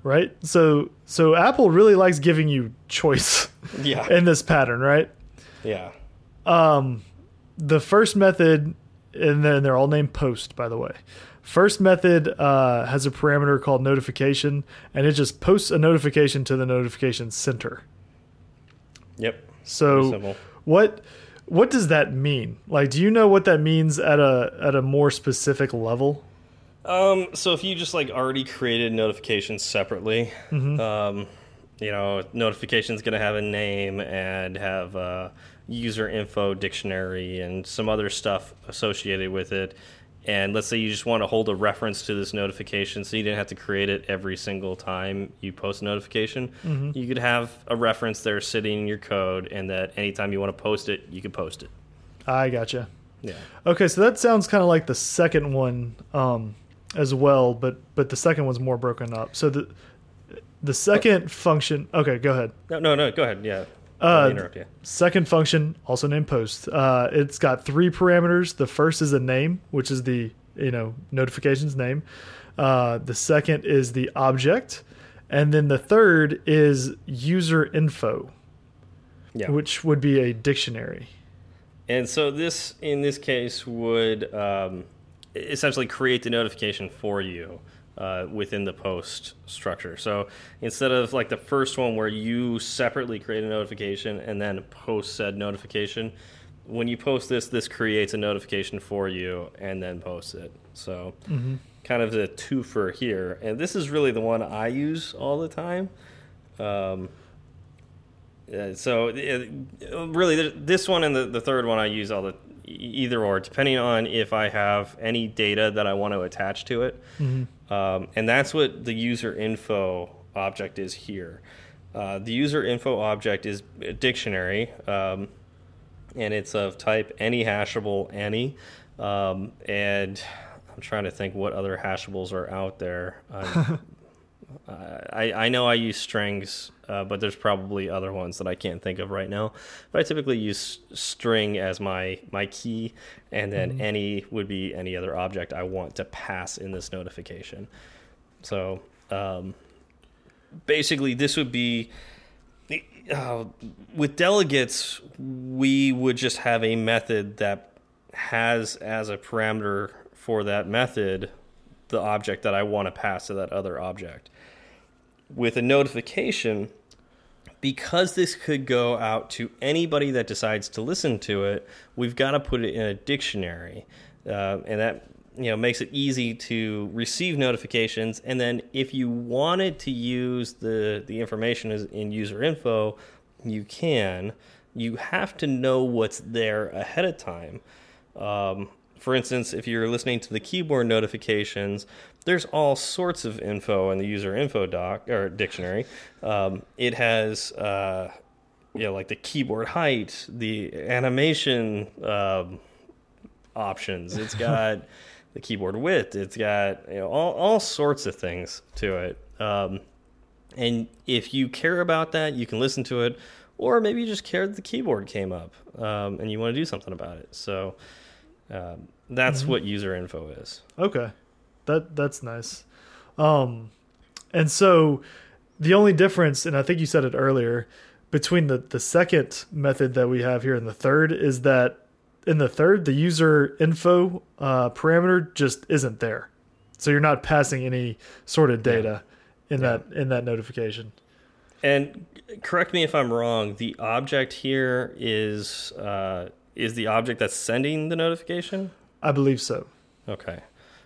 Speaker 2: right? So so Apple really likes giving you choice [LAUGHS]
Speaker 1: yeah,
Speaker 2: in this pattern, right?
Speaker 1: yeah,
Speaker 2: Um, the first method, and then they're all named post, by the way. First method uh, has a parameter called notification, and it just posts a notification to the notification center.
Speaker 1: yep.
Speaker 2: So what what does that mean? Like, do you know what that means at a at a more specific level?
Speaker 1: Um, so if you just like already created notifications separately, um, you know, notifications going to have a name and have a user info dictionary and some other stuff associated with it. And let's say you just want to hold a reference to this notification, so you didn't have to create it every single time you post a notification. You could have a reference there sitting in your code, and that anytime you want to post it, you could post it.
Speaker 2: I gotcha.
Speaker 1: Yeah.
Speaker 2: Okay, so that sounds kind of like the second one um, as well, but but the second one's more broken up. So the the second function. Okay, go ahead.
Speaker 1: No, no, no. Go ahead. Yeah.
Speaker 2: Uh,
Speaker 1: interrupt you.
Speaker 2: Second function, also named post. Uh, it's got three parameters. The first is a name, which is the you know, notification's name. Uh, the second is the object, and then the third is user info,
Speaker 1: Yeah.
Speaker 2: which would be a dictionary.
Speaker 1: And so this, in this case, would um, essentially create the notification for you uh, within the post structure. So instead of like the first one where you separately create a notification and then post said notification, when you post this, this creates a notification for you and then posts it. So kind of the twofer here. And this is really the one I use all the time. Um, uh, so uh, really, this one and the, the third one I use all the either or, depending on if I have any data that I want to attach to it, um, and that's what the user info object is here. Uh, the user info object is a dictionary, um, and it's of type any hashable any, um, and I'm trying to think what other hashables are out there. [LAUGHS] I'm, I, I know I use strings, uh, but there's probably other ones that I can't think of right now. But I typically use string as my my key, and then any would be any other object I want to pass in this notification. So um, basically, this would be uh, with delegates. We would just have a method that has as a parameter for that method the object that I want to pass to that other object. With a notification, because this could go out to anybody that decides to listen to it, we've got to put it in a dictionary, uh, and that you know makes it easy to receive notifications. And then if you wanted to use the the information in user info, you can. You have to know what's there ahead of time. Um, for instance, if you're listening to the keyboard notifications, there's all sorts of info in the user info doc or dictionary. Um, it has, uh, you know, like the keyboard height, the animation um, options. [LAUGHS] It's got the keyboard width. It's got you know all all sorts of things to it. Um, and if you care about that, you can listen to it, or maybe you just care that the keyboard came up um, and you want to do something about it. So um, that's what user info is.
Speaker 2: Okay, that that's nice. Um, and so the only difference, and I think you said it earlier, between the the second method that we have here and the third is that in the third the user info uh, parameter just isn't there, so you're not passing any sort of data in
Speaker 1: Yeah.
Speaker 2: that in that notification.
Speaker 1: And correct me if I'm wrong. The object here is uh, is the object that's sending the notification.
Speaker 2: I believe so.
Speaker 1: Okay,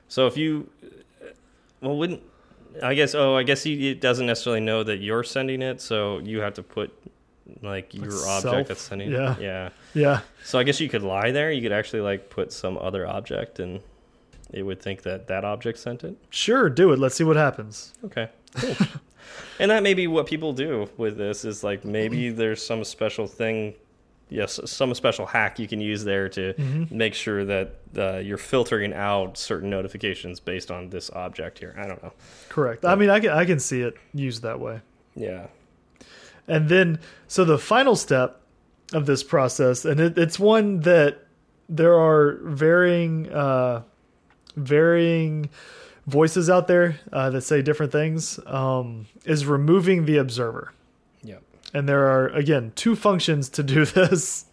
Speaker 1: so if you, well, wouldn't I guess? Oh, I guess he, it doesn't necessarily know that you're sending it, so you have to put like your object that's sending.
Speaker 2: Yeah.
Speaker 1: it. yeah.
Speaker 2: Yeah,
Speaker 1: So I guess you could lie there. You could actually like put some other object, and it would think that that object sent it.
Speaker 2: sure, do it. Let's see what happens.
Speaker 1: Okay. Cool. [LAUGHS] and that may be what people do with this is like maybe there's some special thing, yes, some special hack you can use there to make sure that uh, you're filtering out certain notifications based on this object here. I don't know.
Speaker 2: Correct. I mean, I can I can see it used that way.
Speaker 1: Yeah.
Speaker 2: And then, so the final step of this process, and it, it's one that there are varying, uh, varying voices out there uh, that say different things, um, is removing the observer. And there are again two functions to do [LAUGHS] this.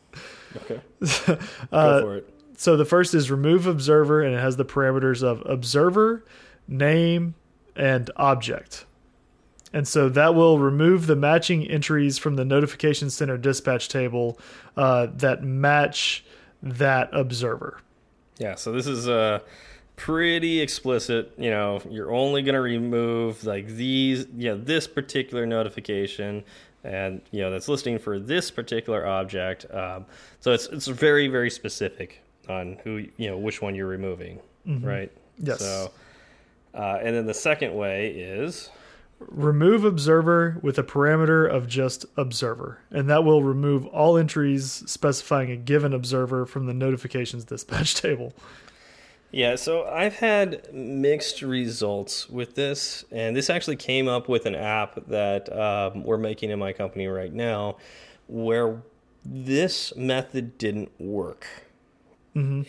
Speaker 1: Okay. [LAUGHS]
Speaker 2: Uh,
Speaker 1: Go for it.
Speaker 2: So the first is remove observer, and it has the parameters of observer, name, and object. And so that will remove the matching entries from the notification center dispatch table uh, that match that observer.
Speaker 1: Yeah. So this is uh, pretty explicit. You know, you're only going to remove like these, you know, this particular notification, and you know that's listening for this particular object. Um, so it's it's very very specific on who you know which one you're removing, right?
Speaker 2: Yes.
Speaker 1: So, uh, and then the second way is
Speaker 2: Remove observer with a parameter of just observer. And that will remove all entries specifying a given observer from the notifications dispatch [LAUGHS] table.
Speaker 1: Yeah, so I've had mixed results with this, and this actually came up with an app that um, we're making in my company right now, where this method didn't work,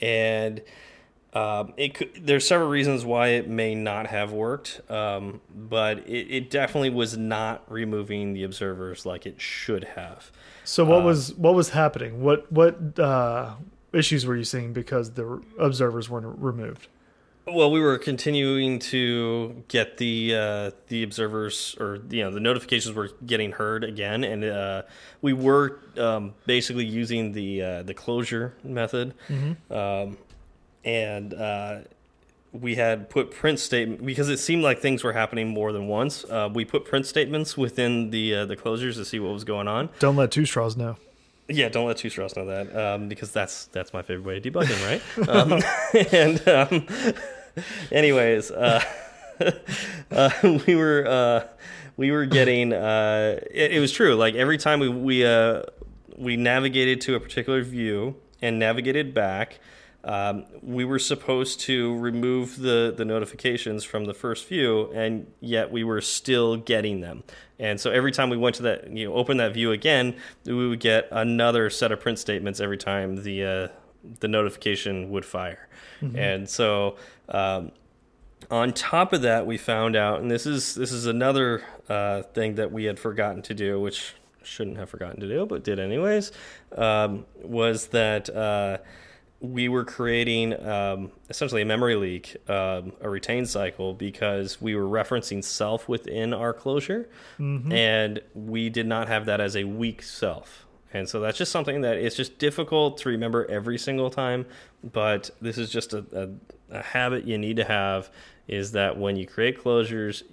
Speaker 1: and Um, it could, there's several reasons why it may not have worked, um, but it, it definitely was not removing the observers like it should have.
Speaker 2: So what was what was happening? What what uh, issues were you seeing because the observers weren't removed?
Speaker 1: Well, we were continuing to get the uh, the observers, or you know, the notifications were getting heard again, and uh, we were um, basically using the uh, the closure method, um, and uh, we had put print statement because it seemed like things were happening more than once. Uh, we put print statements within the uh, the closures to see what was going on.
Speaker 2: Don't let twostraws know.
Speaker 1: Yeah, don't let twostraws know that um, because that's that's my favorite way of debugging, right? um, [LAUGHS] and um, [LAUGHS] anyways, uh, [LAUGHS] uh, we were uh, we were getting uh, it, it was true. Like every time we we uh, we navigated to a particular view and navigated back. Um, we were supposed to remove the, the notifications from the first view, and yet we were still getting them. And so every time we went to that, you know, open that view again, we would get another set of print statements every time the uh, the notification would fire. And so um, on top of that, we found out, and this is this is another uh, thing that we had forgotten to do, which shouldn't have forgotten to do, but did anyways, um, was that uh, we were creating um, essentially a memory leak, um, a retain cycle, because we were referencing self within our closure, and we did not have that as a weak self. And so that's just something that it's just difficult to remember every single time. But this is just a, a, a habit you need to have is that when you create closures,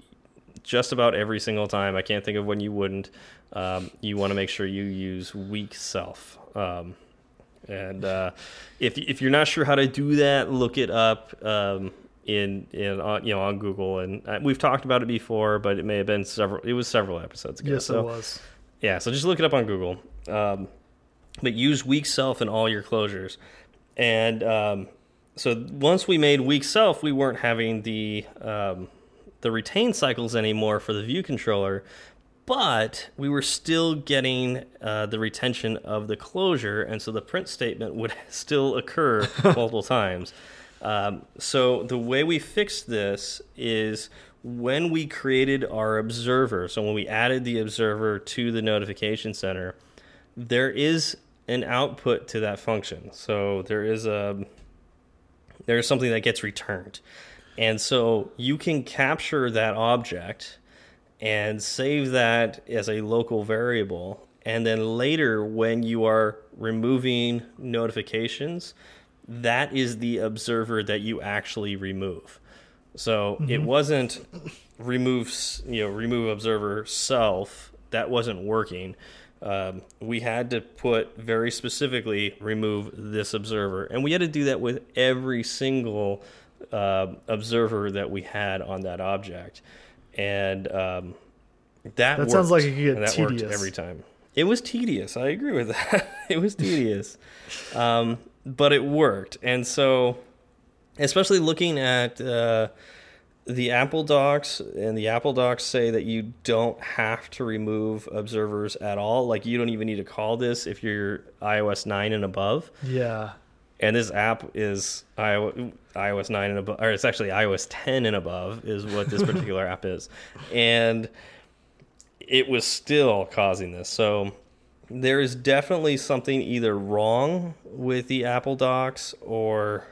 Speaker 1: just about every single time, I can't think of when you wouldn't, um, you want to make sure you use weak self. Um, and uh, if if you're not sure how to do that, look it up um, in in on, you know on Google. And uh, we've talked about it before, but it may have been several. It was several episodes ago.
Speaker 2: Yes,
Speaker 1: so
Speaker 2: it was.
Speaker 1: yeah, so just look it up on Google. Um, but use weak self in all your closures. And um, so once we made weak self, we weren't having the um, the retain cycles anymore for the view controller, but we were still getting uh, the retention of the closure, and so the print statement would [LAUGHS] still occur [LAUGHS] multiple times. Um, so the way we fixed this is when we created our observer. So when we added the observer to the notification center, there is an output to that function. So there is a there is something that gets returned, and so you can capture that object and save that as a local variable. And then later, when you are removing notifications, that is the observer that you actually remove. So it wasn't remove, you know, remove observer self. That wasn't working. Um, we had to put very specifically remove this observer, and we had to do that with every single uh, observer that we had on that object. And um, that
Speaker 2: That sounds like
Speaker 1: worked,
Speaker 2: it could get
Speaker 1: and that worked
Speaker 2: tedious.
Speaker 1: every time. It was tedious. I agree with that. [LAUGHS] it was tedious, um, but it worked. And so, especially looking at uh, the Apple docs, and the Apple docs say that you don't have to remove observers at all. Like you don't even need to call this if you're iOS nine and above.
Speaker 2: Yeah.
Speaker 1: And this app is iO- iOS 9 and above, or it's actually iOS 10 and above, is what this [LAUGHS] particular app is. And it was still causing this. So there is definitely something either wrong with the Apple Docs or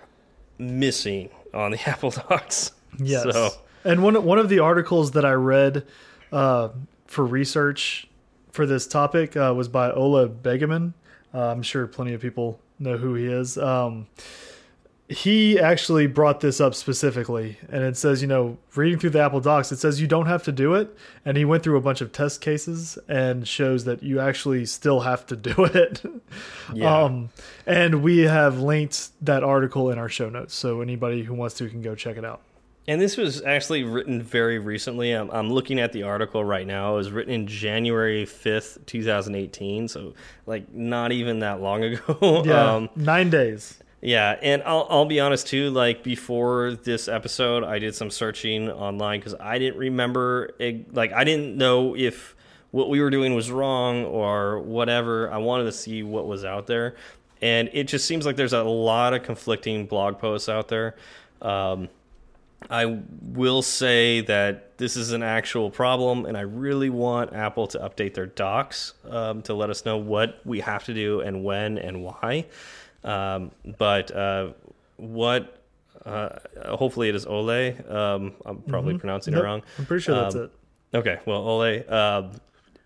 Speaker 1: missing on the [LAUGHS] Apple Docs.
Speaker 2: Yes.
Speaker 1: So,
Speaker 2: And one one of the articles that I read uh, for research for this topic uh, was by Ola Begemann. Uh, I'm sure plenty of people know who he is. Um, he actually brought this up specifically, and it says, you know, reading through the Apple Docs, it says you don't have to do it, and he went through a bunch of test cases and shows that you actually still have to [LAUGHS] do it.
Speaker 1: Yeah.
Speaker 2: Um, and we have linked that article in our show notes, so anybody who wants to can go check it out.
Speaker 1: And this was actually written very recently. I'm, I'm looking at the article right now. It was written in January 5th, 2018. So, like, not even that long [LAUGHS] ago.
Speaker 2: Yeah,
Speaker 1: Um,
Speaker 2: nine days.
Speaker 1: yeah. And I'll, I'll be honest, too. Like, before this episode, I did some searching online because I didn't remember, it, like, I didn't know if what we were doing was wrong or whatever. I wanted to see what was out there. and it just seems like there's a lot of conflicting blog posts out there. Um, I will say that this is an actual problem, and I really want Apple to update their docs um, to let us know what we have to do and when and why. Um, but uh, what, uh, hopefully, it is Ole. Um, I'm probably pronouncing
Speaker 2: Nope,
Speaker 1: it wrong.
Speaker 2: I'm pretty sure that's
Speaker 1: Um,
Speaker 2: it.
Speaker 1: Okay, well, Ole, uh,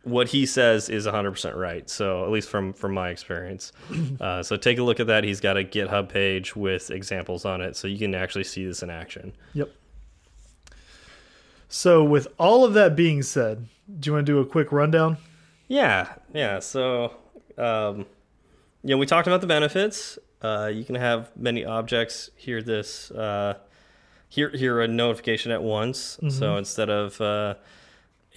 Speaker 1: what he says is 100% right. So at least from from my experience. [LAUGHS] Uh, so take a look at that. He's got a GitHub page with examples on it, so you can actually see this in action.
Speaker 2: Yep. So, with all of that being said, do you want to do a quick rundown?
Speaker 1: Yeah, yeah. So, um, you know, we talked about the benefits. Uh, you can have many objects hear this, uh, hear hear a notification at once. So instead of uh,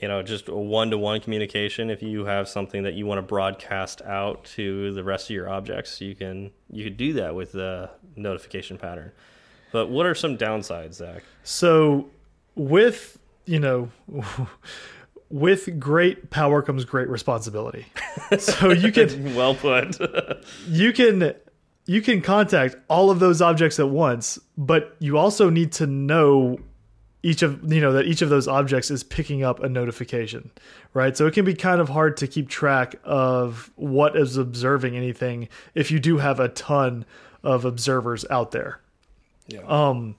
Speaker 1: you know just a one to one communication, if you have something that you want to broadcast out to the rest of your objects, you can you could do that with the notification pattern. But what are some downsides, Zach?
Speaker 2: So, with you know, [LAUGHS] with great power comes great responsibility. [LAUGHS] so you can [LAUGHS]
Speaker 1: well put.
Speaker 2: you can you can contact all of those objects at once, but you also need to know each of you know that each of those objects is picking up a notification, right? So it can be kind of hard to keep track of what is observing anything if you do have a ton of observers out there.
Speaker 1: yeah.
Speaker 2: Um,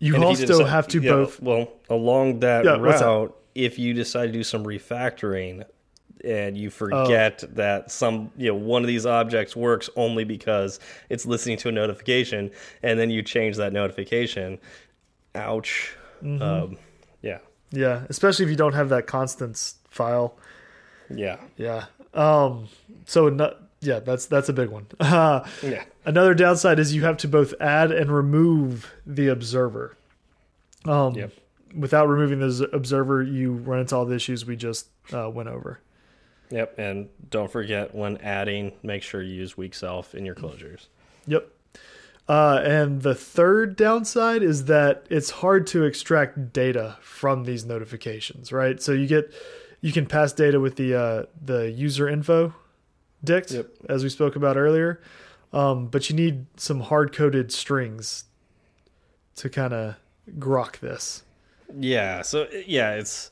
Speaker 2: you
Speaker 1: And you
Speaker 2: also have to
Speaker 1: yeah,
Speaker 2: both.
Speaker 1: Well, along that
Speaker 2: Yeah, that?
Speaker 1: route, if you decide to do some refactoring and
Speaker 2: Oh.
Speaker 1: you forget that some you know one of these objects works only because it's listening to a notification, and then you change that notification, ouch.
Speaker 2: Mm-hmm.
Speaker 1: Um, yeah,
Speaker 2: Yeah, especially if you don't have that constants file.
Speaker 1: yeah,
Speaker 2: Yeah. Um. So no, yeah, that's that's a big one. Uh, [LAUGHS]
Speaker 1: yeah.
Speaker 2: another downside is you have to both add and remove the observer. Um.
Speaker 1: Yep.
Speaker 2: Without removing the observer, you run into all the issues we just uh, went over.
Speaker 1: Yep, and don't forget when adding, make sure you use weak self in your closures.
Speaker 2: Yep. Uh, and the third downside is that it's hard to extract data from these notifications, right? So you get you can pass data with the uh, the user info dict,
Speaker 1: Yep.
Speaker 2: as we spoke about earlier, um, but you need some hard coded strings to kind of grok this.
Speaker 1: Yeah, so yeah, it's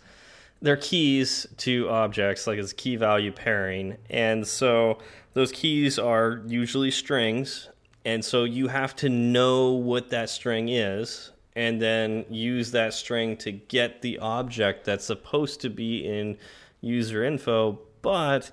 Speaker 1: they're keys to objects, like it's key value pairing, and so those keys are usually strings, and so you have to know what that string is, and then use that string to get the object that's supposed to be in user info, but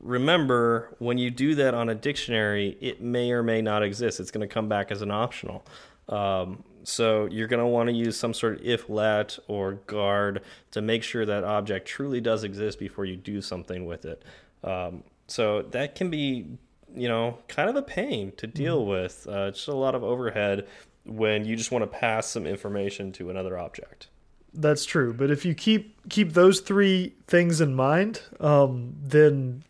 Speaker 1: remember when you do that on a dictionary it may or may not exist. It's going to come back as an optional. Um, so you're going to want to use some sort of if let or guard to make sure that object truly does exist before you do something with it. Um, so that can be you know kind of a pain to deal with uh, just a lot of overhead when you just want to pass some information to another object
Speaker 2: That's true, but if you keep keep those three things in mind, um, then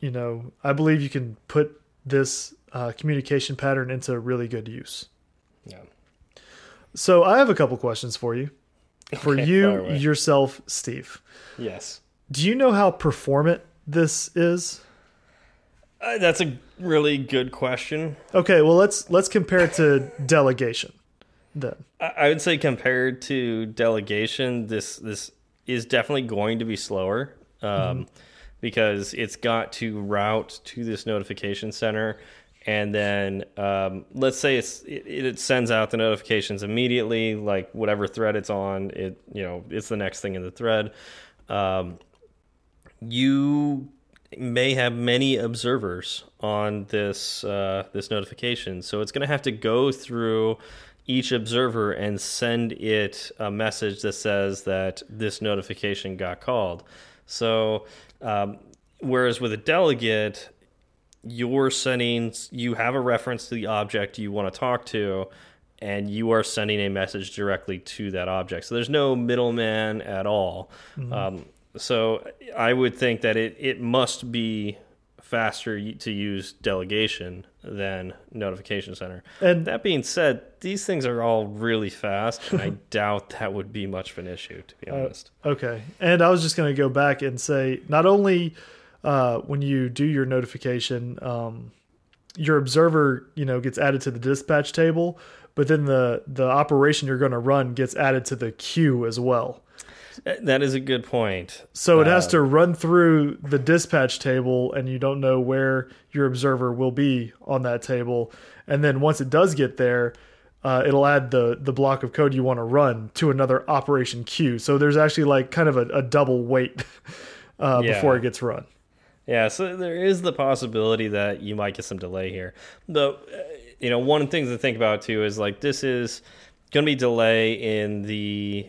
Speaker 2: you know I believe you can put this uh, communication pattern into really good use.
Speaker 1: yeah
Speaker 2: So I have a couple questions for you. For
Speaker 1: Okay,
Speaker 2: you yourself, Steve.
Speaker 1: yes
Speaker 2: Do you know how performant this is?
Speaker 1: Uh, that's a really good question
Speaker 2: Okay, well let's let's compare it to delegation. Then.
Speaker 1: I I would say compared to delegation, this this is definitely going to be slower um, because it's got to route to this notification center, and then um, let's say it's it, it sends out the notifications immediately, like whatever thread it's on. It you know it's the next thing in the thread. Um, you may have many observers on this uh, this notification, so it's going to have to go through each observer and send it a message that says that this notification got called. So, um, whereas with a delegate, you're sending you have a reference to the object you want to talk to and you are sending a message directly to that object. So there's no middleman at all. Um, so i would think that it, it must be faster to use delegation than notification center
Speaker 2: And-
Speaker 1: that being said these things are all really fast and i [LAUGHS] doubt that would be much of an issue to be honest
Speaker 2: Okay. And I was just going to go back and say not only uh, when you do your notification, um, your observer, you know, gets added to the dispatch table, but then the the operation you're going to run gets added to the queue as well.
Speaker 1: That is a good point.
Speaker 2: So it has to run through the dispatch table, and you don't know where your observer will be on that table. And then once it does get there, uh, it'll add the the block of code you want to run to another operation queue. So there's actually like kind of a, a double wait [LAUGHS] uh,
Speaker 1: Yeah.
Speaker 2: before it gets run.
Speaker 1: Yeah, so there is the possibility that you might get some delay here. Though, uh, you know, one thing to think about too is like this is going to be delay in the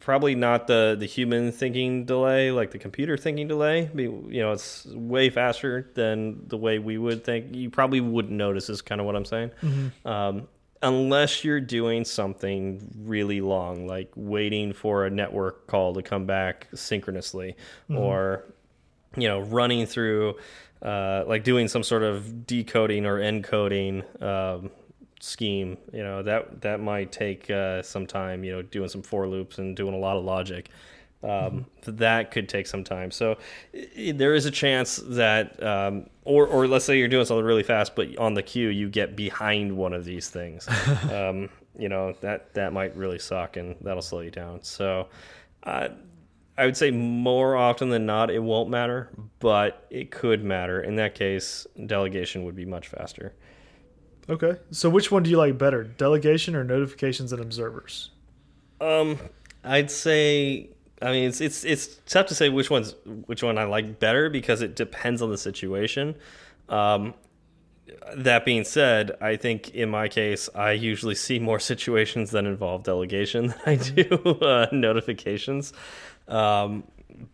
Speaker 1: probably not the the human thinking delay, like the computer thinking delay. You know, it's way faster than the way we would think. You probably wouldn't notice. Is kind of what I'm saying. Um, unless you're doing something really long, like waiting for a network call to come back synchronously, or you know, running through, uh, like doing some sort of decoding or encoding um, scheme. You know, that that might take uh, some time. You know, doing some for loops and doing a lot of logic. Um, That could take some time. So there is a chance that, um, or or let's say you're doing something really fast, but on the queue you get behind one of these things. [LAUGHS] um, you know that that might really suck, and that'll slow you down. So. Uh, I would say more often than not, it won't matter, but it could matter. In that case, delegation would be much faster.
Speaker 2: Okay. So which one do you like better, delegation or notifications and observers?
Speaker 1: Um, I'd say. I mean, it's it's it's tough to say which one's which one I like better because it depends on the situation. Um, that being said, I think in my case, I usually see more [LAUGHS] situations that involve delegation than I do [LAUGHS] uh, notifications. Um,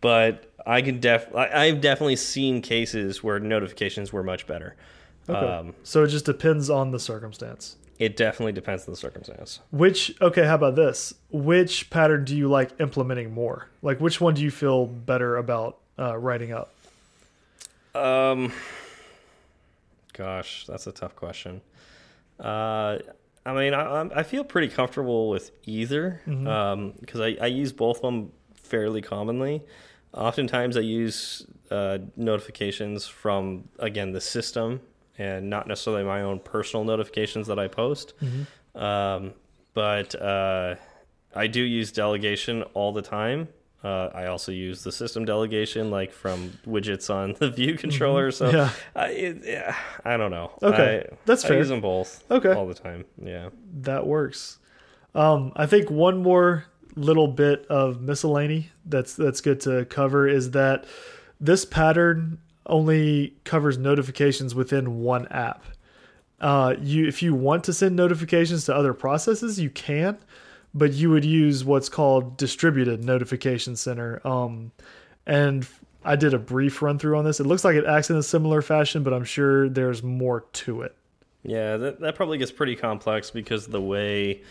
Speaker 1: but I can def I, I've definitely seen cases where notifications were much better.
Speaker 2: Okay.
Speaker 1: Um,
Speaker 2: so it just depends on the circumstance.
Speaker 1: it definitely depends on the circumstance.
Speaker 2: Which okay, how about this? Which pattern do you like implementing more? Like which one do you feel better about uh, writing up?
Speaker 1: Um, gosh, that's a tough question. Uh, I mean, I, I'm- feel pretty comfortable with either because I, I use both of them fairly commonly. Oftentimes, I use uh, notifications from again the system and not necessarily my own personal notifications that I post. Um, but uh, I do use delegation all the time. Uh, I also use the system delegation, like from widgets on the view controller. So
Speaker 2: Yeah.
Speaker 1: I, it, yeah, I don't know.
Speaker 2: Okay.
Speaker 1: I,
Speaker 2: That's
Speaker 1: I use them both.
Speaker 2: Okay.
Speaker 1: all the time. Yeah.
Speaker 2: That works. Um, I think one more little bit of miscellany that's that's good to cover is that this pattern only covers notifications within one app. Uh, you if you want to send notifications to other processes, you can, but you would use what's called distributed notification center. Um, and I did a brief run through on this. It looks like it acts in a similar fashion, but I'm sure there's more to it.
Speaker 1: Yeah, that, that probably gets pretty complex because the way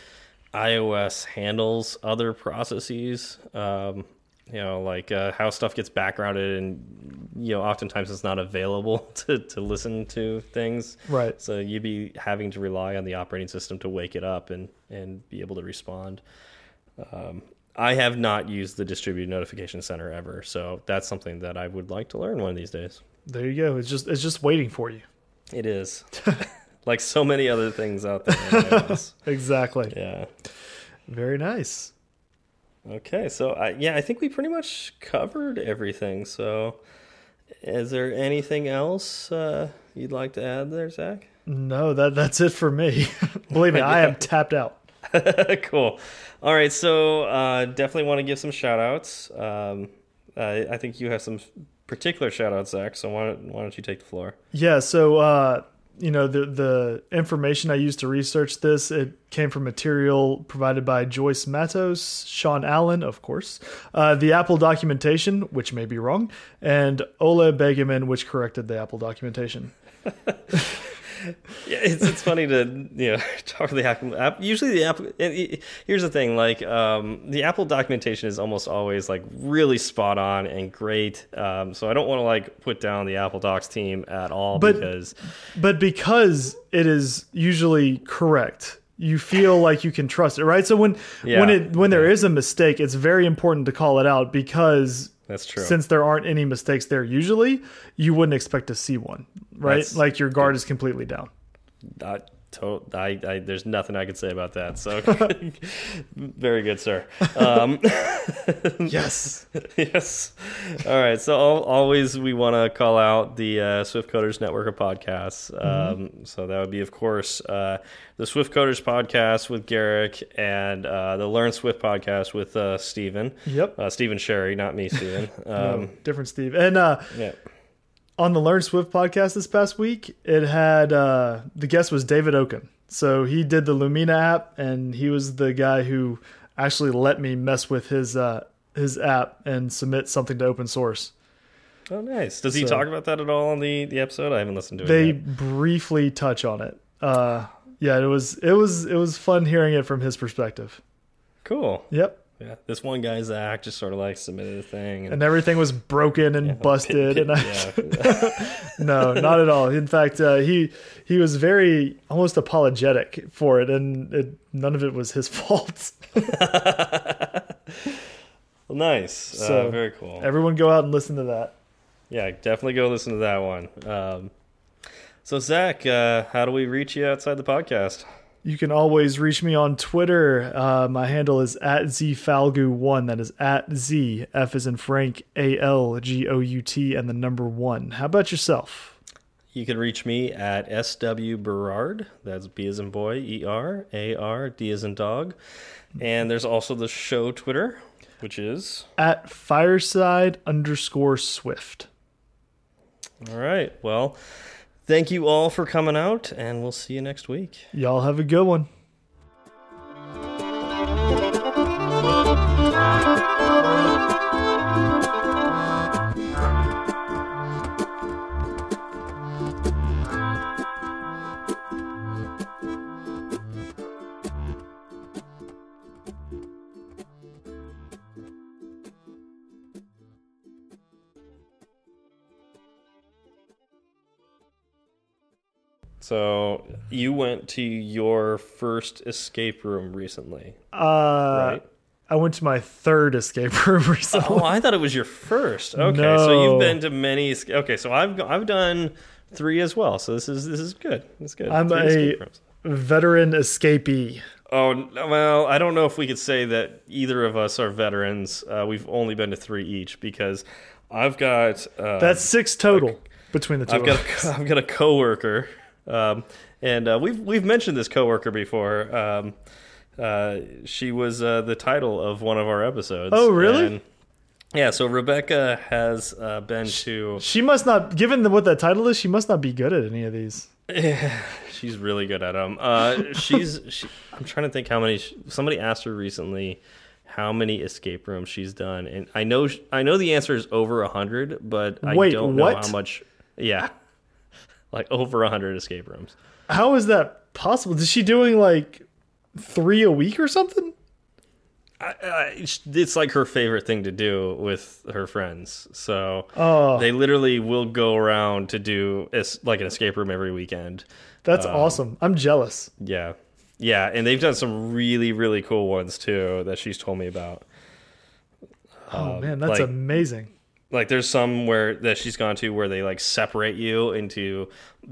Speaker 1: iOS handles other processes, um, you know, like uh, how stuff gets backgrounded and, you know, oftentimes it's not available [LAUGHS] to, to listen to things.
Speaker 2: Right.
Speaker 1: So you'd be having to rely on the operating system to wake it up and, and be able to respond. Um, I have not used the distributed notification center ever, so that's something that I would like to learn one of these days.
Speaker 2: There you go. It's just it's just waiting for you.
Speaker 1: It is. [LAUGHS] like so many other things out there. [LAUGHS]
Speaker 2: Exactly.
Speaker 1: yeah.
Speaker 2: Very nice.
Speaker 1: Okay, so I, yeah, I think we pretty much covered everything. So, is there anything else uh, you'd like to add there, Zach?
Speaker 2: No, that that's it for me. [LAUGHS] Believe me, I am [LAUGHS] tapped out. [LAUGHS]
Speaker 1: cool. All right, so uh, definitely want to give some shout outs. Um, I, I think you have some particular shout outs, Zach. So why don't, why don't you take the floor?
Speaker 2: Yeah, so uh, you know the the information I used to research this it came from material provided by Joyce Matos, Sean Allen, of course, uh, the Apple documentation, which may be wrong, and Ola Begemann, which corrected the Apple documentation. [LAUGHS]
Speaker 1: Yeah, it's it's funny to you know [LAUGHS] talk to the Apple. app- Usually the Apple. Here's the thing, like um, the Apple documentation is almost always like really spot on and great. Um, so I don't want to like put down the Apple Docs team at all
Speaker 2: But-
Speaker 1: because
Speaker 2: But because it is usually correct, you feel [LAUGHS] like you can trust it, right? So when
Speaker 1: Yeah.
Speaker 2: when it when there is a mistake, it's very important to call it out because
Speaker 1: That's true.
Speaker 2: since there aren't any mistakes there usually, you wouldn't expect to see one, right?
Speaker 1: That's-
Speaker 2: like your guard is completely down.
Speaker 1: I, to, I, I, there's nothing I could say about that. So, [LAUGHS] very good, sir. Um, [LAUGHS]
Speaker 2: Yes.
Speaker 1: yes. All right. So al always we want to call out the uh, Swift Coders network of podcasts. Um, so that would be, of course, uh, the Swift Coders podcast with Garric and uh, the Learn Swift podcast with uh, Steven.
Speaker 2: Yep.
Speaker 1: Uh, Stephen Sherry, not me, Steven. [LAUGHS]
Speaker 2: No,
Speaker 1: Um,
Speaker 2: different Steve. And uh,
Speaker 1: yeah.
Speaker 2: On the Learn Swift podcast this past week, it had uh, the guest was David Okun. So he did the Lumina app, and he was the guy who actually let me mess with his uh, his app and submit something to open source.
Speaker 1: Oh, nice. Does he talk about that at all on the, the episode? I haven't listened to it
Speaker 2: They
Speaker 1: yet.
Speaker 2: briefly touch on it. Uh, yeah, it was it was it was fun hearing it from his perspective.
Speaker 1: Cool.
Speaker 2: Yep.
Speaker 1: Yeah. This one guy, Zach, just sort of like submitted a thing. And,
Speaker 2: And everything was broken and busted,
Speaker 1: pit-
Speaker 2: and I,
Speaker 1: yeah. [LAUGHS]
Speaker 2: no, not at all. In fact, uh, he he was very almost apologetic for it, and it, none of it was his [LAUGHS] fault. [LAUGHS]
Speaker 1: well, nice.
Speaker 2: So,
Speaker 1: uh, very cool.
Speaker 2: Everyone, go out and listen to that.
Speaker 1: Yeah, definitely go listen to that one. Um, so, Zach, uh, how do we reach you outside the podcast?
Speaker 2: You can always reach me on Twitter. Uh, my handle is at zfalgout1. That is at z f is in Frank a l g o u t and the number one. How about yourself?
Speaker 1: You can reach me at SW Berard. That's B as in boy, E R A R D as in dog. And there's also the show Twitter, which is
Speaker 2: At fireside underscore swift.
Speaker 1: all right. Well, thank you all for coming out, and we'll see you next week.
Speaker 2: Y'all have a good one.
Speaker 1: So, you went to your first escape room recently,
Speaker 2: Uh,
Speaker 1: right?
Speaker 2: I went to my third escape [LAUGHS] room recently.
Speaker 1: Oh, I thought it was your first. Okay, so you've been to many. Okay, so I've I've done three as well. So this is this is good. It's good.
Speaker 2: I'm
Speaker 1: Three
Speaker 2: a veteran escapee.
Speaker 1: Oh well, I don't know if we could say that either of us are veterans. Uh, we've only been to three each because I've got uh,
Speaker 2: That's six total between the 2
Speaker 1: I've
Speaker 2: of
Speaker 1: got
Speaker 2: us.
Speaker 1: a, [LAUGHS] I've got a coworker, um, and uh, we've we've mentioned this coworker before. Um, uh, she was uh, the title of one of our episodes.
Speaker 2: Oh, really?
Speaker 1: And, yeah. So Rebecca has uh, been to.
Speaker 2: She must not, given the, what that title is, she must not be good at any of these. [LAUGHS]
Speaker 1: She's really good at them. Uh, she's. She, I'm trying to think how many. Somebody asked her recently how many escape rooms she's done, and I know I know the answer is over a hundred, but I don't know
Speaker 2: what?
Speaker 1: how much. Yeah, like over a hundred escape rooms.
Speaker 2: How is that possible? Is she doing like three a week or something?
Speaker 1: I, I, it's like her favorite thing to do with her friends. So
Speaker 2: Oh,
Speaker 1: they literally will go around to do like an escape room every weekend.
Speaker 2: that's
Speaker 1: um,
Speaker 2: awesome. I'm jealous.
Speaker 1: Yeah, yeah, and they've done some really really cool ones too that she's told me about.
Speaker 2: Oh man, that's
Speaker 1: like-
Speaker 2: amazing.
Speaker 1: Like there's some where that she's gone to where they like separate you into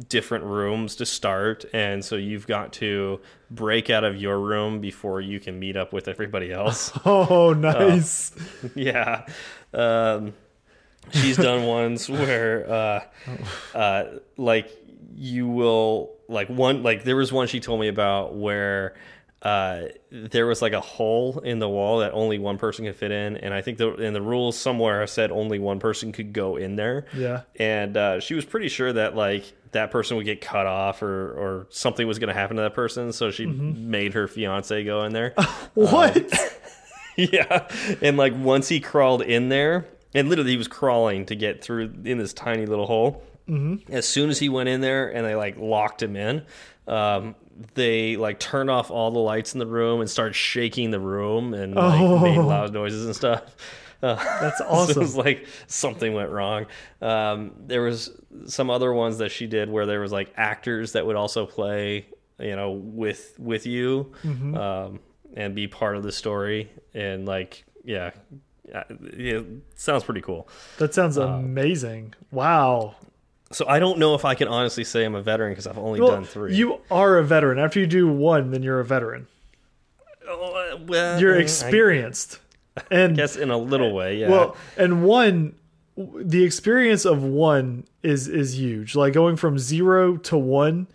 Speaker 1: different rooms to start, and so you've got to break out of your room before you can meet up with everybody else. [LAUGHS]
Speaker 2: Oh, nice. [LAUGHS]
Speaker 1: yeah. Um, she's done ones where, uh, [LAUGHS] uh, like, you will, like, one, like, there was one she told me about where uh, there was like a hole in the wall that only one person could fit in. And I think the, in the rules somewhere said only one person could go in there.
Speaker 2: yeah.
Speaker 1: And uh, she was pretty sure that, like, that person would get cut off or, or something was going to happen to that person. So she made her fiance go in there. [LAUGHS]
Speaker 2: What? [LAUGHS]
Speaker 1: Yeah. And like once he crawled in there, and literally he was crawling to get through in this tiny little hole. Mm-hmm. As soon as he went in there and they like locked him in, um, they like turn off all the lights in the room and start shaking the room and like
Speaker 2: Oh.
Speaker 1: made loud noises and stuff. Uh, [LAUGHS]
Speaker 2: That's
Speaker 1: so it
Speaker 2: awesome.
Speaker 1: was like something went wrong. Um, there was some other ones that she did where there was like actors that would also play, you know, with with you
Speaker 2: Mm-hmm.
Speaker 1: um, and be part of the story. And like, yeah, uh, yeah, sounds pretty cool.
Speaker 2: That sounds amazing. Wow.
Speaker 1: So I don't know if I can honestly say I'm a veteran because I've only
Speaker 2: Well,
Speaker 1: done three.
Speaker 2: you are a veteran. After you do one, then you're a veteran.
Speaker 1: Uh, well,
Speaker 2: You're
Speaker 1: I
Speaker 2: experienced. [LAUGHS] And
Speaker 1: guess in a little way, yeah.
Speaker 2: well, and one the experience of one is is huge. Like going from 0 to 1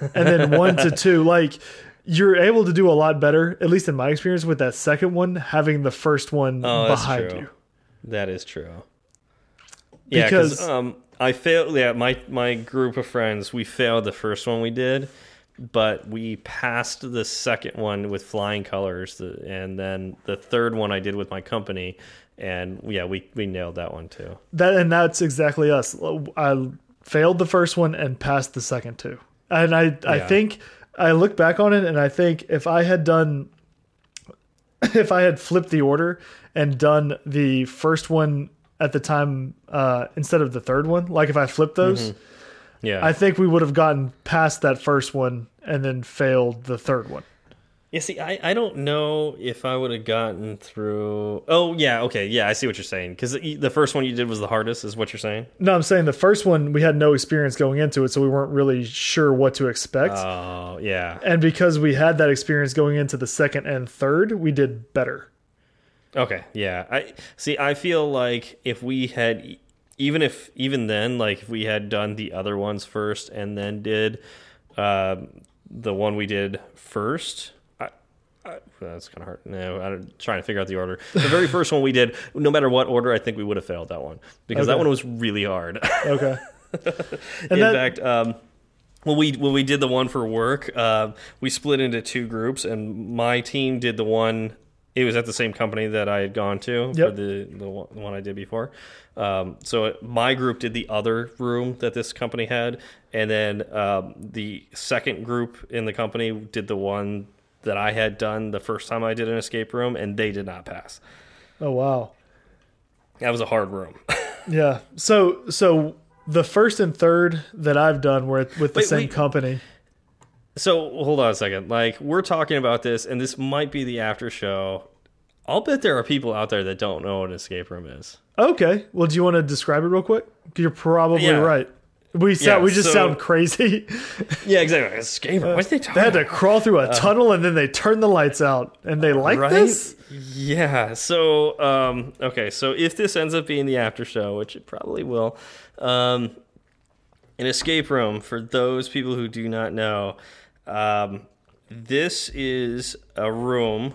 Speaker 2: and then 1 to 2 [LAUGHS] like you're able to do a lot better at least in my experience with that second one having the first one
Speaker 1: Oh,
Speaker 2: behind you.
Speaker 1: That is true. Yeah, because
Speaker 2: Because-
Speaker 1: um, I failed. Yeah, my my group of friends we failed the first one we did, but we passed the second one with flying colors, and then the third one I did with my company, and yeah, we we nailed that one too.
Speaker 2: That and that's exactly us. I failed the first one and passed the second two. And I I think I look back on it and I think if I had done [LAUGHS] if I had flipped the order and done the first one at the time uh, instead of the third one, like if I flipped those,
Speaker 1: Yeah,
Speaker 2: I think we would have gotten past that first one and then failed the third one.
Speaker 1: Yeah, see, I, I don't know if I would have gotten through. Oh, yeah, okay, yeah, I see what you're saying. Because the, the first one you did was the hardest, is what you're saying.
Speaker 2: No, I'm saying the first one we had no experience going into it, so we weren't really sure what to expect.
Speaker 1: Oh, yeah.
Speaker 2: and because we had that experience going into the second and third, we did better.
Speaker 1: Okay, yeah. I see. I feel like if we had, even if even then, like if we had done the other ones first and then did uh, the one we did first. I, I, that's kind of hard. No, I'm trying to figure out the order. The very [LAUGHS] first one we did, no matter what order, I think we would have failed that one because that one was really hard.
Speaker 2: Okay. [LAUGHS]
Speaker 1: In
Speaker 2: that-
Speaker 1: fact, um, when we when we did the one for work, uh, we split into two groups, and my team did the one. It was at the same company that I had gone to for
Speaker 2: Yep.
Speaker 1: the the one, the one I did before. Um, so my group did the other room that this company had, and then um, the second group in the company did the one that I had done the first time I did an escape room, and they did not pass.
Speaker 2: Oh wow.
Speaker 1: That was a hard room. [LAUGHS]
Speaker 2: Yeah. So so the first and third that I've done were with the
Speaker 1: Wait,
Speaker 2: same
Speaker 1: wait.
Speaker 2: company.
Speaker 1: So hold on a second. Like we're talking about this, and this might be the after show. I'll bet there are people out there that don't know what an escape room is.
Speaker 2: Okay. Well, do you want to describe it real quick? You're probably
Speaker 1: Yeah.
Speaker 2: right. We sound,
Speaker 1: Yeah,
Speaker 2: we just
Speaker 1: so-
Speaker 2: sound crazy. [LAUGHS]
Speaker 1: Yeah, exactly. Escape room. What are they talking
Speaker 2: they had to crawl through a tunnel and then they turn the lights out. And they like
Speaker 1: Right?
Speaker 2: this?
Speaker 1: Yeah. So, um, okay. So if this ends up being the after show, which it probably will, um, an escape room for those people who do not know, um, this is a room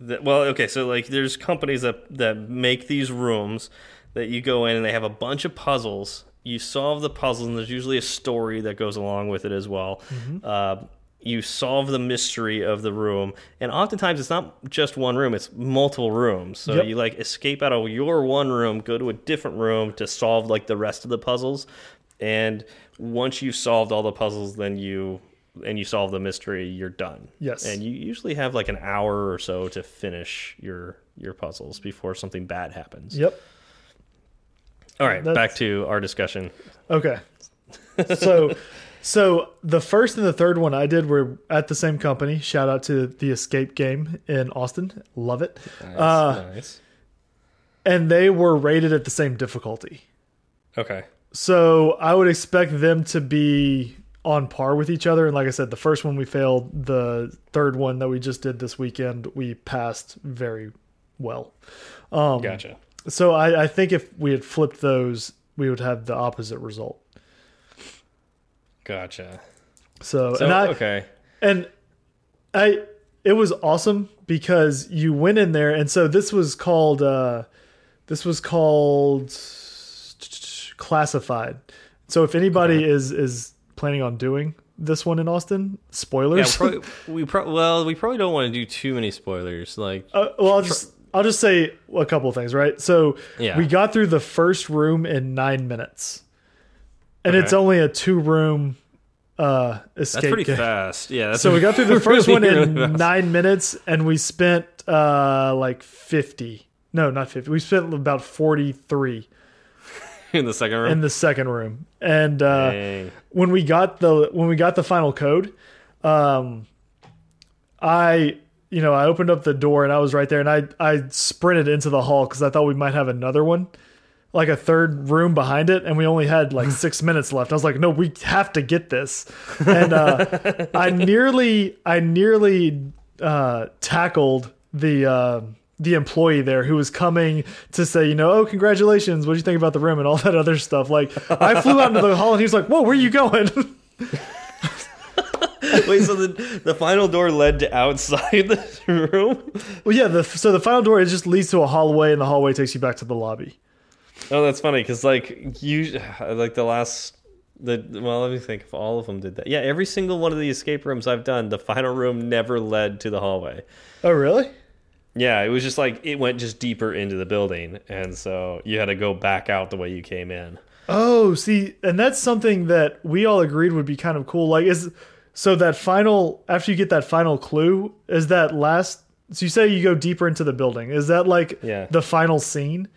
Speaker 1: that. Well, okay. So like, there's companies that that make these rooms that you go in and they have a bunch of puzzles. You solve the puzzles, and there's usually a story that goes along with it as well. Uh, you solve the mystery of the room, and oftentimes it's not just one room; it's multiple rooms. So
Speaker 2: Yep.
Speaker 1: you like escape out of your one room, go to a different room to solve like the rest of the puzzles, and once you've solved all the puzzles, then you and you solve the mystery, you're done.
Speaker 2: Yes.
Speaker 1: and you usually have like an hour or so to finish your your puzzles before something bad happens.
Speaker 2: Yep.
Speaker 1: All right,
Speaker 2: That's-
Speaker 1: back to our discussion.
Speaker 2: Okay. So so the first and the third one I did were at the same company. Shout out to the Escape game in Austin. Love it.
Speaker 1: Nice,
Speaker 2: Uh,
Speaker 1: nice.
Speaker 2: And they were rated at the same difficulty.
Speaker 1: Okay.
Speaker 2: So I would expect them to be on par with each other. And like I said, the first one we failed. The third one that we just did this weekend, we passed very well. Um,
Speaker 1: Gotcha.
Speaker 2: So I, I think if we had flipped those, we would have the opposite result.
Speaker 1: Gotcha.
Speaker 2: So,
Speaker 1: So
Speaker 2: and I
Speaker 1: okay.
Speaker 2: and I it was awesome because you went in there, and so this was called uh, this was called classified. So if anybody is is planning on doing this one in Austin,
Speaker 1: Yeah,
Speaker 2: spoilers.
Speaker 1: probably, we pro well, we probably don't want to do too many spoilers. Like,
Speaker 2: Uh, well, I'll just I'll just say a couple of things, right? So
Speaker 1: Yeah.
Speaker 2: we got through the first room in nine minutes, and
Speaker 1: Okay.
Speaker 2: it's only a two room uh, escape.
Speaker 1: that's pretty
Speaker 2: game.
Speaker 1: fast. Yeah.
Speaker 2: So we got through the [LAUGHS] first
Speaker 1: really,
Speaker 2: one in
Speaker 1: fast.
Speaker 2: nine minutes, and we spent uh, like fifty. No, not fifty. We spent about forty three [LAUGHS]
Speaker 1: in the second room.
Speaker 2: in the second room, and uh, when we got the when we got the final code, um, I you know, I opened up the door and I was right there, and I I sprinted into the hall because I thought we might have another one, like a third room behind it, and we only had like six [LAUGHS] minutes left. I was like, no, we have to get this, and uh, I [LAUGHS] nearly I nearly uh, tackled the. The employee there who was coming to say, you know, oh, congratulations. What do you think about the room and all that other stuff? Like, I flew out into the hall and he was like, whoa, where are you going? [LAUGHS]
Speaker 1: Wait, so the the final door led to outside the room?
Speaker 2: well, yeah. The, so the final door it just leads to a hallway, and the hallway takes you back to the lobby.
Speaker 1: Oh, that's funny because like you like the last the well, let me think if all of them did that. Yeah, every single one of the escape rooms I've done, the final room never led to the hallway.
Speaker 2: Oh, really?
Speaker 1: Yeah, it was just like it went just deeper into the building, and so you had to go back out the way you came in.
Speaker 2: Oh, see, and that's something that we all agreed would be kind of cool. Like, is so that final after you get that final clue, is that last? So you say you go deeper into the building. Is that like
Speaker 1: Yeah.
Speaker 2: the final scene?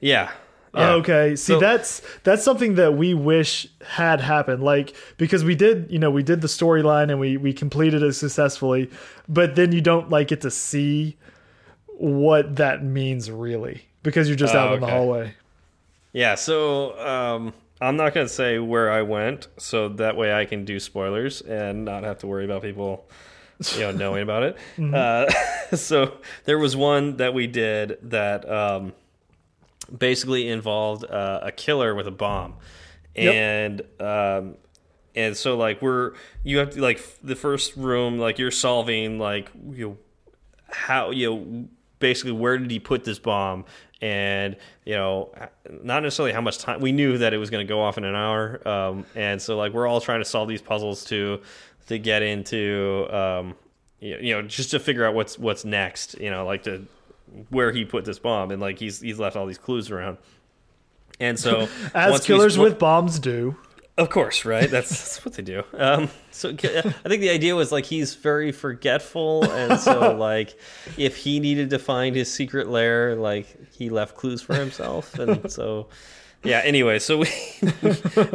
Speaker 1: Yeah.
Speaker 2: Oh,
Speaker 1: yeah.
Speaker 2: okay. See,
Speaker 1: So-
Speaker 2: that's that's something that we wish had happened. Like because we did, you know, we did the storyline and we we completed it successfully, but then you don't like get to see what that means really because you're just
Speaker 1: Oh,
Speaker 2: out in the hallway.
Speaker 1: Yeah, so um, I'm not going to say where I went, so that way I can do spoilers and not have to worry about people, you know, knowing about it. [LAUGHS] Uh, [LAUGHS] so there was one that we did that um, basically involved uh, a killer with a bomb,
Speaker 2: Yep.
Speaker 1: and um, and so like we're you have to like the first room like you're solving like you know, how you know basically where did he put this bomb and you know not necessarily how much time we knew that it was going to go off in an hour um, and so like we're all trying to solve these puzzles to to get into um, you you know just to figure out what's what's next you know like to where he put this bomb and like he's he's left all these clues around and so [LAUGHS]
Speaker 2: As killers with bombs do.
Speaker 1: Of course, right? That's, [LAUGHS] that's what they do. Um, so I think the idea was like he's very forgetful, and so [LAUGHS] like if he needed to find his secret lair, like he left clues for himself, and so [LAUGHS] yeah. Anyway, so we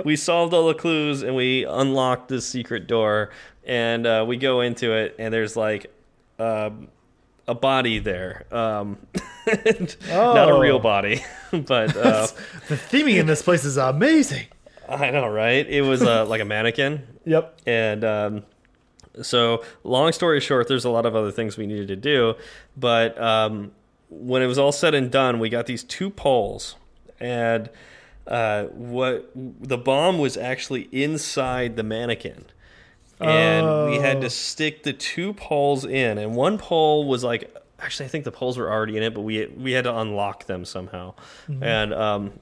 Speaker 1: we solved all the clues and we unlocked this secret door, and uh, we go into it, and there's like. Um, a body there, um, not a real
Speaker 2: Oh.
Speaker 1: body, but uh,
Speaker 2: The theming in this place is amazing.
Speaker 1: I know, right? It was uh, like a mannequin, [LAUGHS]
Speaker 2: Yep.
Speaker 1: and um, so long story short, there's a lot of other things we needed to do, but um, when it was all said and done, we got these two poles, and uh, what the bomb was actually inside the mannequin. And we had
Speaker 2: Oh.
Speaker 1: to stick the two poles in, and one pole was like actually I think the poles were already in it, but we we had to unlock them somehow. And um,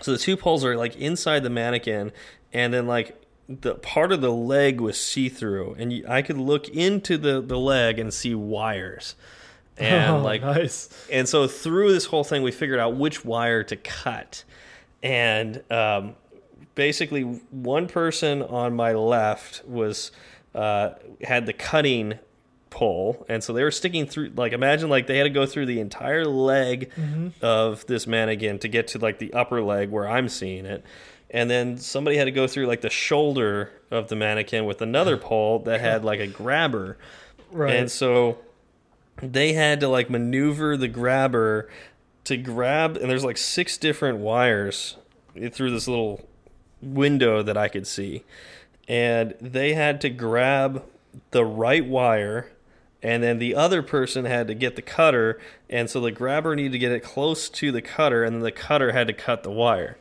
Speaker 1: so the two poles are like inside the mannequin, and then like the part of the leg was see through, and you, I could look into the the leg and see wires, and
Speaker 2: oh,
Speaker 1: like
Speaker 2: nice.
Speaker 1: and so through this whole thing, we figured out which wire to cut, and um, basically one person on my left was uh, had the cutting pole, and so they were sticking through. Like imagine like they had to go through the entire leg mm-hmm. of this mannequin to get to like the upper leg where I'm seeing it. And then somebody had to go through like the shoulder of the mannequin with another [LAUGHS] pole that had like a grabber.
Speaker 2: Right.
Speaker 1: And so they had to like maneuver the grabber to grab and there's like six different wires through this little window that I could see. And they had to grab the right wire and then the other person had to get the cutter and so the grabber needed to get it close to the cutter and then the cutter had to cut the wire.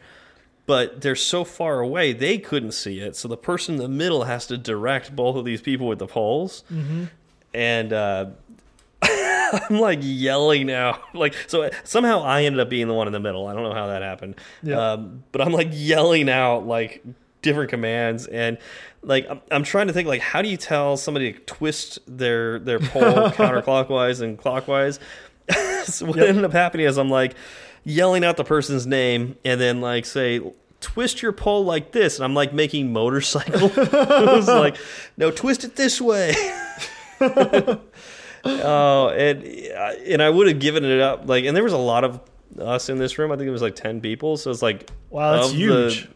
Speaker 1: But they're so far away they couldn't see it. So the person in the middle has to direct both of these people with the poles. And uh [LAUGHS] I'm like yelling now. [LAUGHS] like so. Somehow I ended up being the one in the middle. I don't know how that happened,
Speaker 2: Yeah.
Speaker 1: um, but I'm like yelling out like different commands, and like I'm, I'm trying to think like how do you tell somebody to twist their their pole [LAUGHS] counterclockwise and clockwise? [LAUGHS] so what
Speaker 2: Yep.
Speaker 1: ended up happening is I'm like yelling out the person's name, and then like say. Twist your pole like this, and I'm like making motorcycle. [LAUGHS] Was like, no, twist it this way. Oh, and uh, and I would have given it up like, and there was a lot of us in this room. I think it was like ten people, so it's like
Speaker 2: Wow, that's
Speaker 1: of the-
Speaker 2: huge.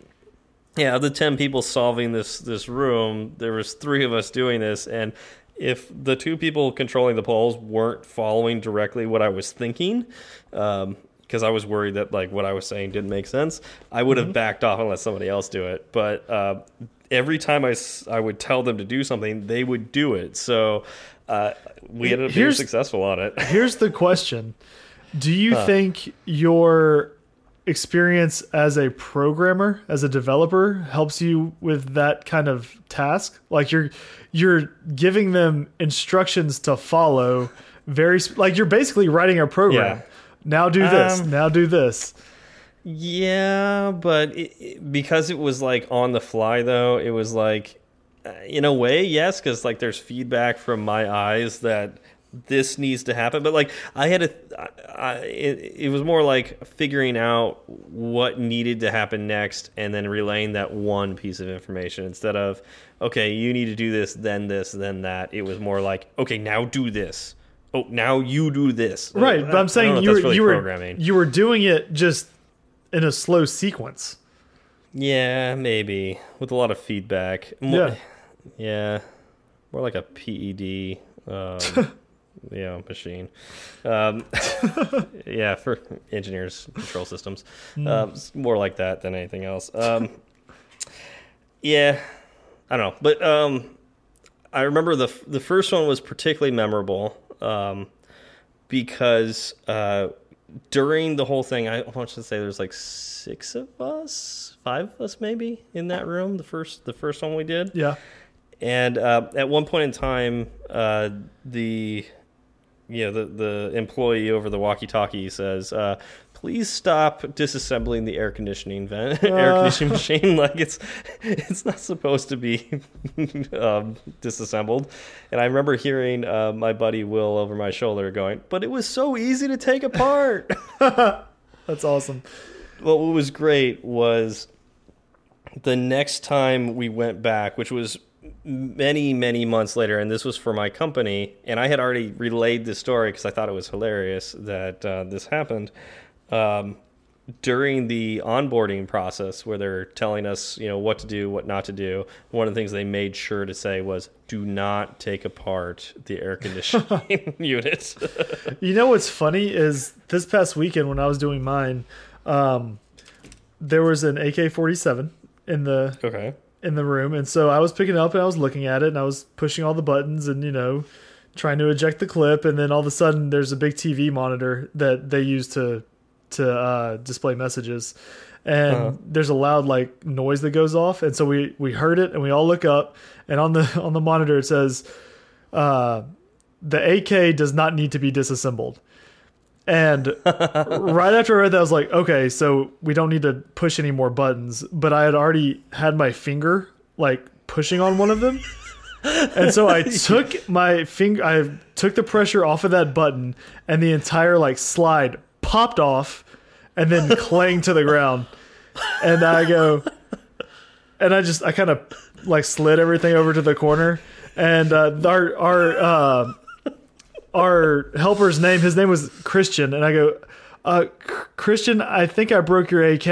Speaker 1: Yeah, of the ten people solving this this room, there was three of us doing this, and if the two people controlling the poles weren't following directly what I was thinking, because I was worried that like what I was saying didn't make sense, I would have backed off and let somebody else do it. But uh, every time I, I would tell them to do something, they would do it. So uh, we ended up being successful on it.
Speaker 2: Here's the question: Do you [LAUGHS] think your experience as a programmer, as a developer, helps you with that kind of task? Like you're you're giving them instructions to follow. Very like you're basically writing a program.
Speaker 1: Yeah.
Speaker 2: Now do this.
Speaker 1: Um,
Speaker 2: now do this.
Speaker 1: Yeah, but it, it- because it was like on the fly, though, it was like, uh, in a way, yes, because like there's feedback from my eyes that this needs to happen. But like I had a, I, I, it, it was more like figuring out what needed to happen next and then relaying that one piece of information instead of, okay, you need to do this, then this, then that. It was more like, okay, now do this. Oh, now you do this.
Speaker 2: Right,
Speaker 1: I-
Speaker 2: but I'm saying you were
Speaker 1: really
Speaker 2: you were you were doing it just in a slow sequence.
Speaker 1: Yeah, maybe with a lot of feedback. More,
Speaker 2: Yeah.
Speaker 1: yeah, more like a PID, um, [LAUGHS] you know, machine. Um, [LAUGHS] yeah, for engineers control systems, um, it's more like that than anything else. Um, yeah, I don't know, but um, I remember the the first one was particularly memorable um, because uh, during the whole thing, I want to say there's like six of us, five of us maybe in that room. The first the first one we did,
Speaker 2: Yeah.
Speaker 1: and uh, at one point in time, uh, the you know the the employee over the walkie-talkie says, uh, "Please stop disassembling the air conditioning vent, [LAUGHS] air
Speaker 2: Uh.
Speaker 1: conditioning machine. [LAUGHS] Like it's it's not supposed to be [LAUGHS] um, disassembled." And I remember hearing uh, my buddy Will over my shoulder going, "But it was so easy to take apart."
Speaker 2: That's awesome.
Speaker 1: well, what was great was the next time we went back, which was many, many months later, and this was for my company, and I had already relayed this story because I thought it was hilarious that uh, this happened. Um, during the onboarding process, where they're telling us, you know, what to do, what not to do, one of the things they made sure to say was, "Do not take apart the air [LAUGHS] conditioning [LAUGHS] unit." [LAUGHS]
Speaker 2: You know what's funny is this past weekend when I was doing mine, um, there was an AK forty seven in the
Speaker 1: okay.
Speaker 2: In the room, and so I was picking it up and I was looking at it and I was pushing all the buttons and you know trying to eject the clip, and then all of a sudden there's a big TV monitor that they use to to uh, display messages, and
Speaker 1: Uh-huh.
Speaker 2: there's a loud like noise that goes off, and so we we heard it and we all look up, and on the [LAUGHS] on the monitor it says. Uh, the AK does not need to be disassembled. And right after I read that, I was like, okay, so we don't need to push any more buttons. But I had already had my finger like pushing on one of them. And so I [LAUGHS] took my finger, I took the pressure off of that button, and the entire like slide popped off and then [LAUGHS] clanged to the ground. And I go, and I just, I kind of like slid everything over to the corner. And uh, our, our, uh, our helper's name, his name was Christian, and I go, uh, Christian, I think I broke your AK,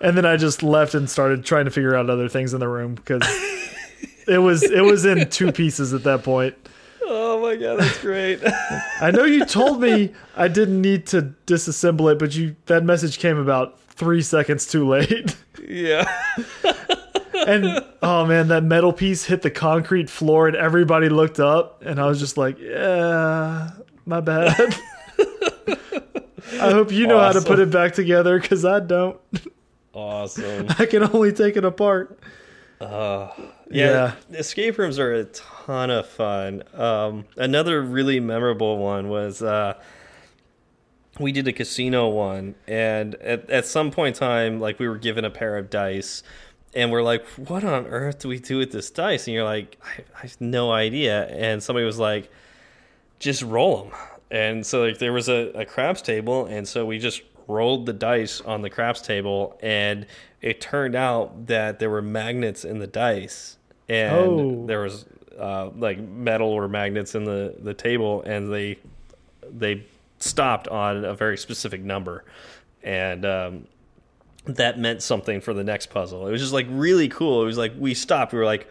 Speaker 2: and then I just left and started trying to figure out other things in the room because it was it was in two pieces at that point.
Speaker 1: Oh my god, that's great.
Speaker 2: I know you told me I didn't need to disassemble it, but you that message came about three seconds too late.
Speaker 1: yeah. [LAUGHS]
Speaker 2: And oh man, that metal piece hit the concrete floor, and everybody looked up, and I was just like, "Yeah, my bad." I hope you know how to put it back together because I don't.
Speaker 1: Awesome. [LAUGHS]
Speaker 2: I can only take it apart.
Speaker 1: Yeah,
Speaker 2: Yeah.
Speaker 1: escape rooms are a ton of fun. Um, another really memorable one was uh, we did a casino one, and at, at some point in time, like we were given a pair of dice, and we're like, "What on earth do we do with this dice?" And you're like, "I, I have no idea." And somebody was like, "Just roll them." And so like there was a, a craps table, and so we just rolled the dice on the craps table, and it turned out that there were magnets in the dice, and
Speaker 2: Oh.
Speaker 1: there was uh, like metal or magnets in the the table, and they they stopped on a very specific number, and um, that meant something for the next puzzle. It was just like really cool. It was like we stopped. We were like,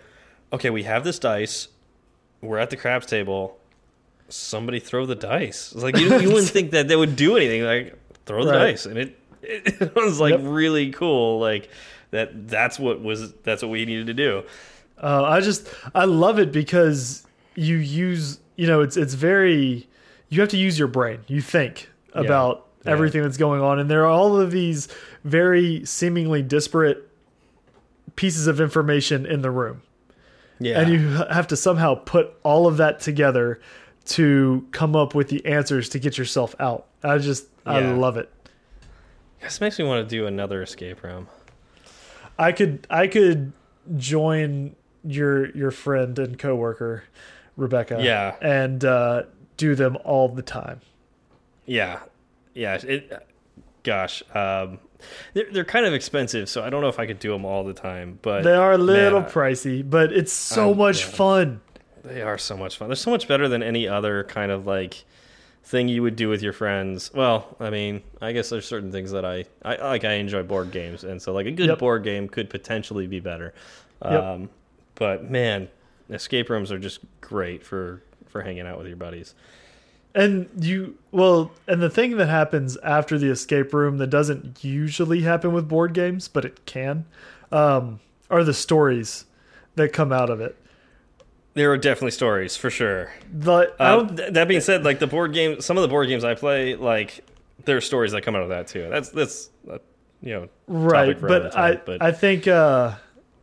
Speaker 1: okay, we have this dice. we're at the craps table. Somebody throw the dice. It's like you, you wouldn't [LAUGHS] think that they would do anything. Like throw the
Speaker 2: Right.
Speaker 1: dice, and it [LAUGHS] it was like
Speaker 2: Yep.
Speaker 1: really cool. Like that. That's what was. That's what we needed to do.
Speaker 2: Uh, I just I love it because you use you know it's it's very you have to use your brain. You think about
Speaker 1: Yeah.
Speaker 2: Everything that's going on, and there are all of these very seemingly disparate pieces of information in the room,
Speaker 1: Yeah.
Speaker 2: and you have to somehow put all of that together to come up with the answers to get yourself out. I just I love it.
Speaker 1: This makes me want to do another escape room.
Speaker 2: I could I could join your your friend and coworker Rebecca.
Speaker 1: Yeah.
Speaker 2: and uh, do them all the time.
Speaker 1: Yeah, yeah. It, gosh, um, they're they're kind of expensive, so I don't know if I could do them all the time. But
Speaker 2: They are a little
Speaker 1: man,
Speaker 2: pricey, but it's so
Speaker 1: Um,
Speaker 2: much
Speaker 1: yeah.
Speaker 2: fun.
Speaker 1: They are so much fun. They're so much better than any other kind of like thing you would do with your friends. Well, I mean, I guess there's certain things that I, I like. I enjoy board games, and so like a good
Speaker 2: Yep.
Speaker 1: board game could potentially be better.
Speaker 2: Yep.
Speaker 1: Um, but man, escape rooms are just great for for hanging out with your buddies.
Speaker 2: And you well, and the thing that happens after the escape room that doesn't usually happen with board games, but it can, um, are the stories that come out of it.
Speaker 1: There are definitely stories for sure.
Speaker 2: I
Speaker 1: Uh,
Speaker 2: don't,
Speaker 1: th- that being said, like the board game, some of the board games I play, like there are stories that come out of that too. That's that's uh, you know
Speaker 2: right
Speaker 1: topic for another
Speaker 2: but I,
Speaker 1: but
Speaker 2: I think uh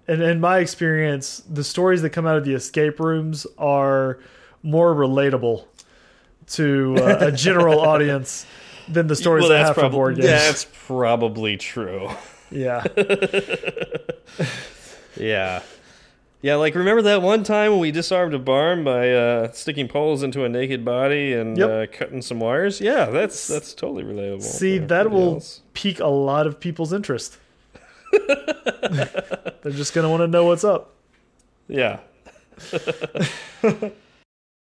Speaker 2: in, in my experience the stories that come out of the escape rooms are more relatable to uh, a general [LAUGHS] audience than the stories
Speaker 1: well,
Speaker 2: that have for board games
Speaker 1: that's probably true.
Speaker 2: yeah [LAUGHS]
Speaker 1: Yeah. Yeah, like remember that one time when we disarmed a barn by uh, sticking poles into a naked body and
Speaker 2: Yep.
Speaker 1: uh, cutting some wires? Yeah, that's that's totally relatable.
Speaker 2: see that will
Speaker 1: else.
Speaker 2: pique a lot of people's interest [LAUGHS] they're just going to want to know what's up
Speaker 1: Yeah.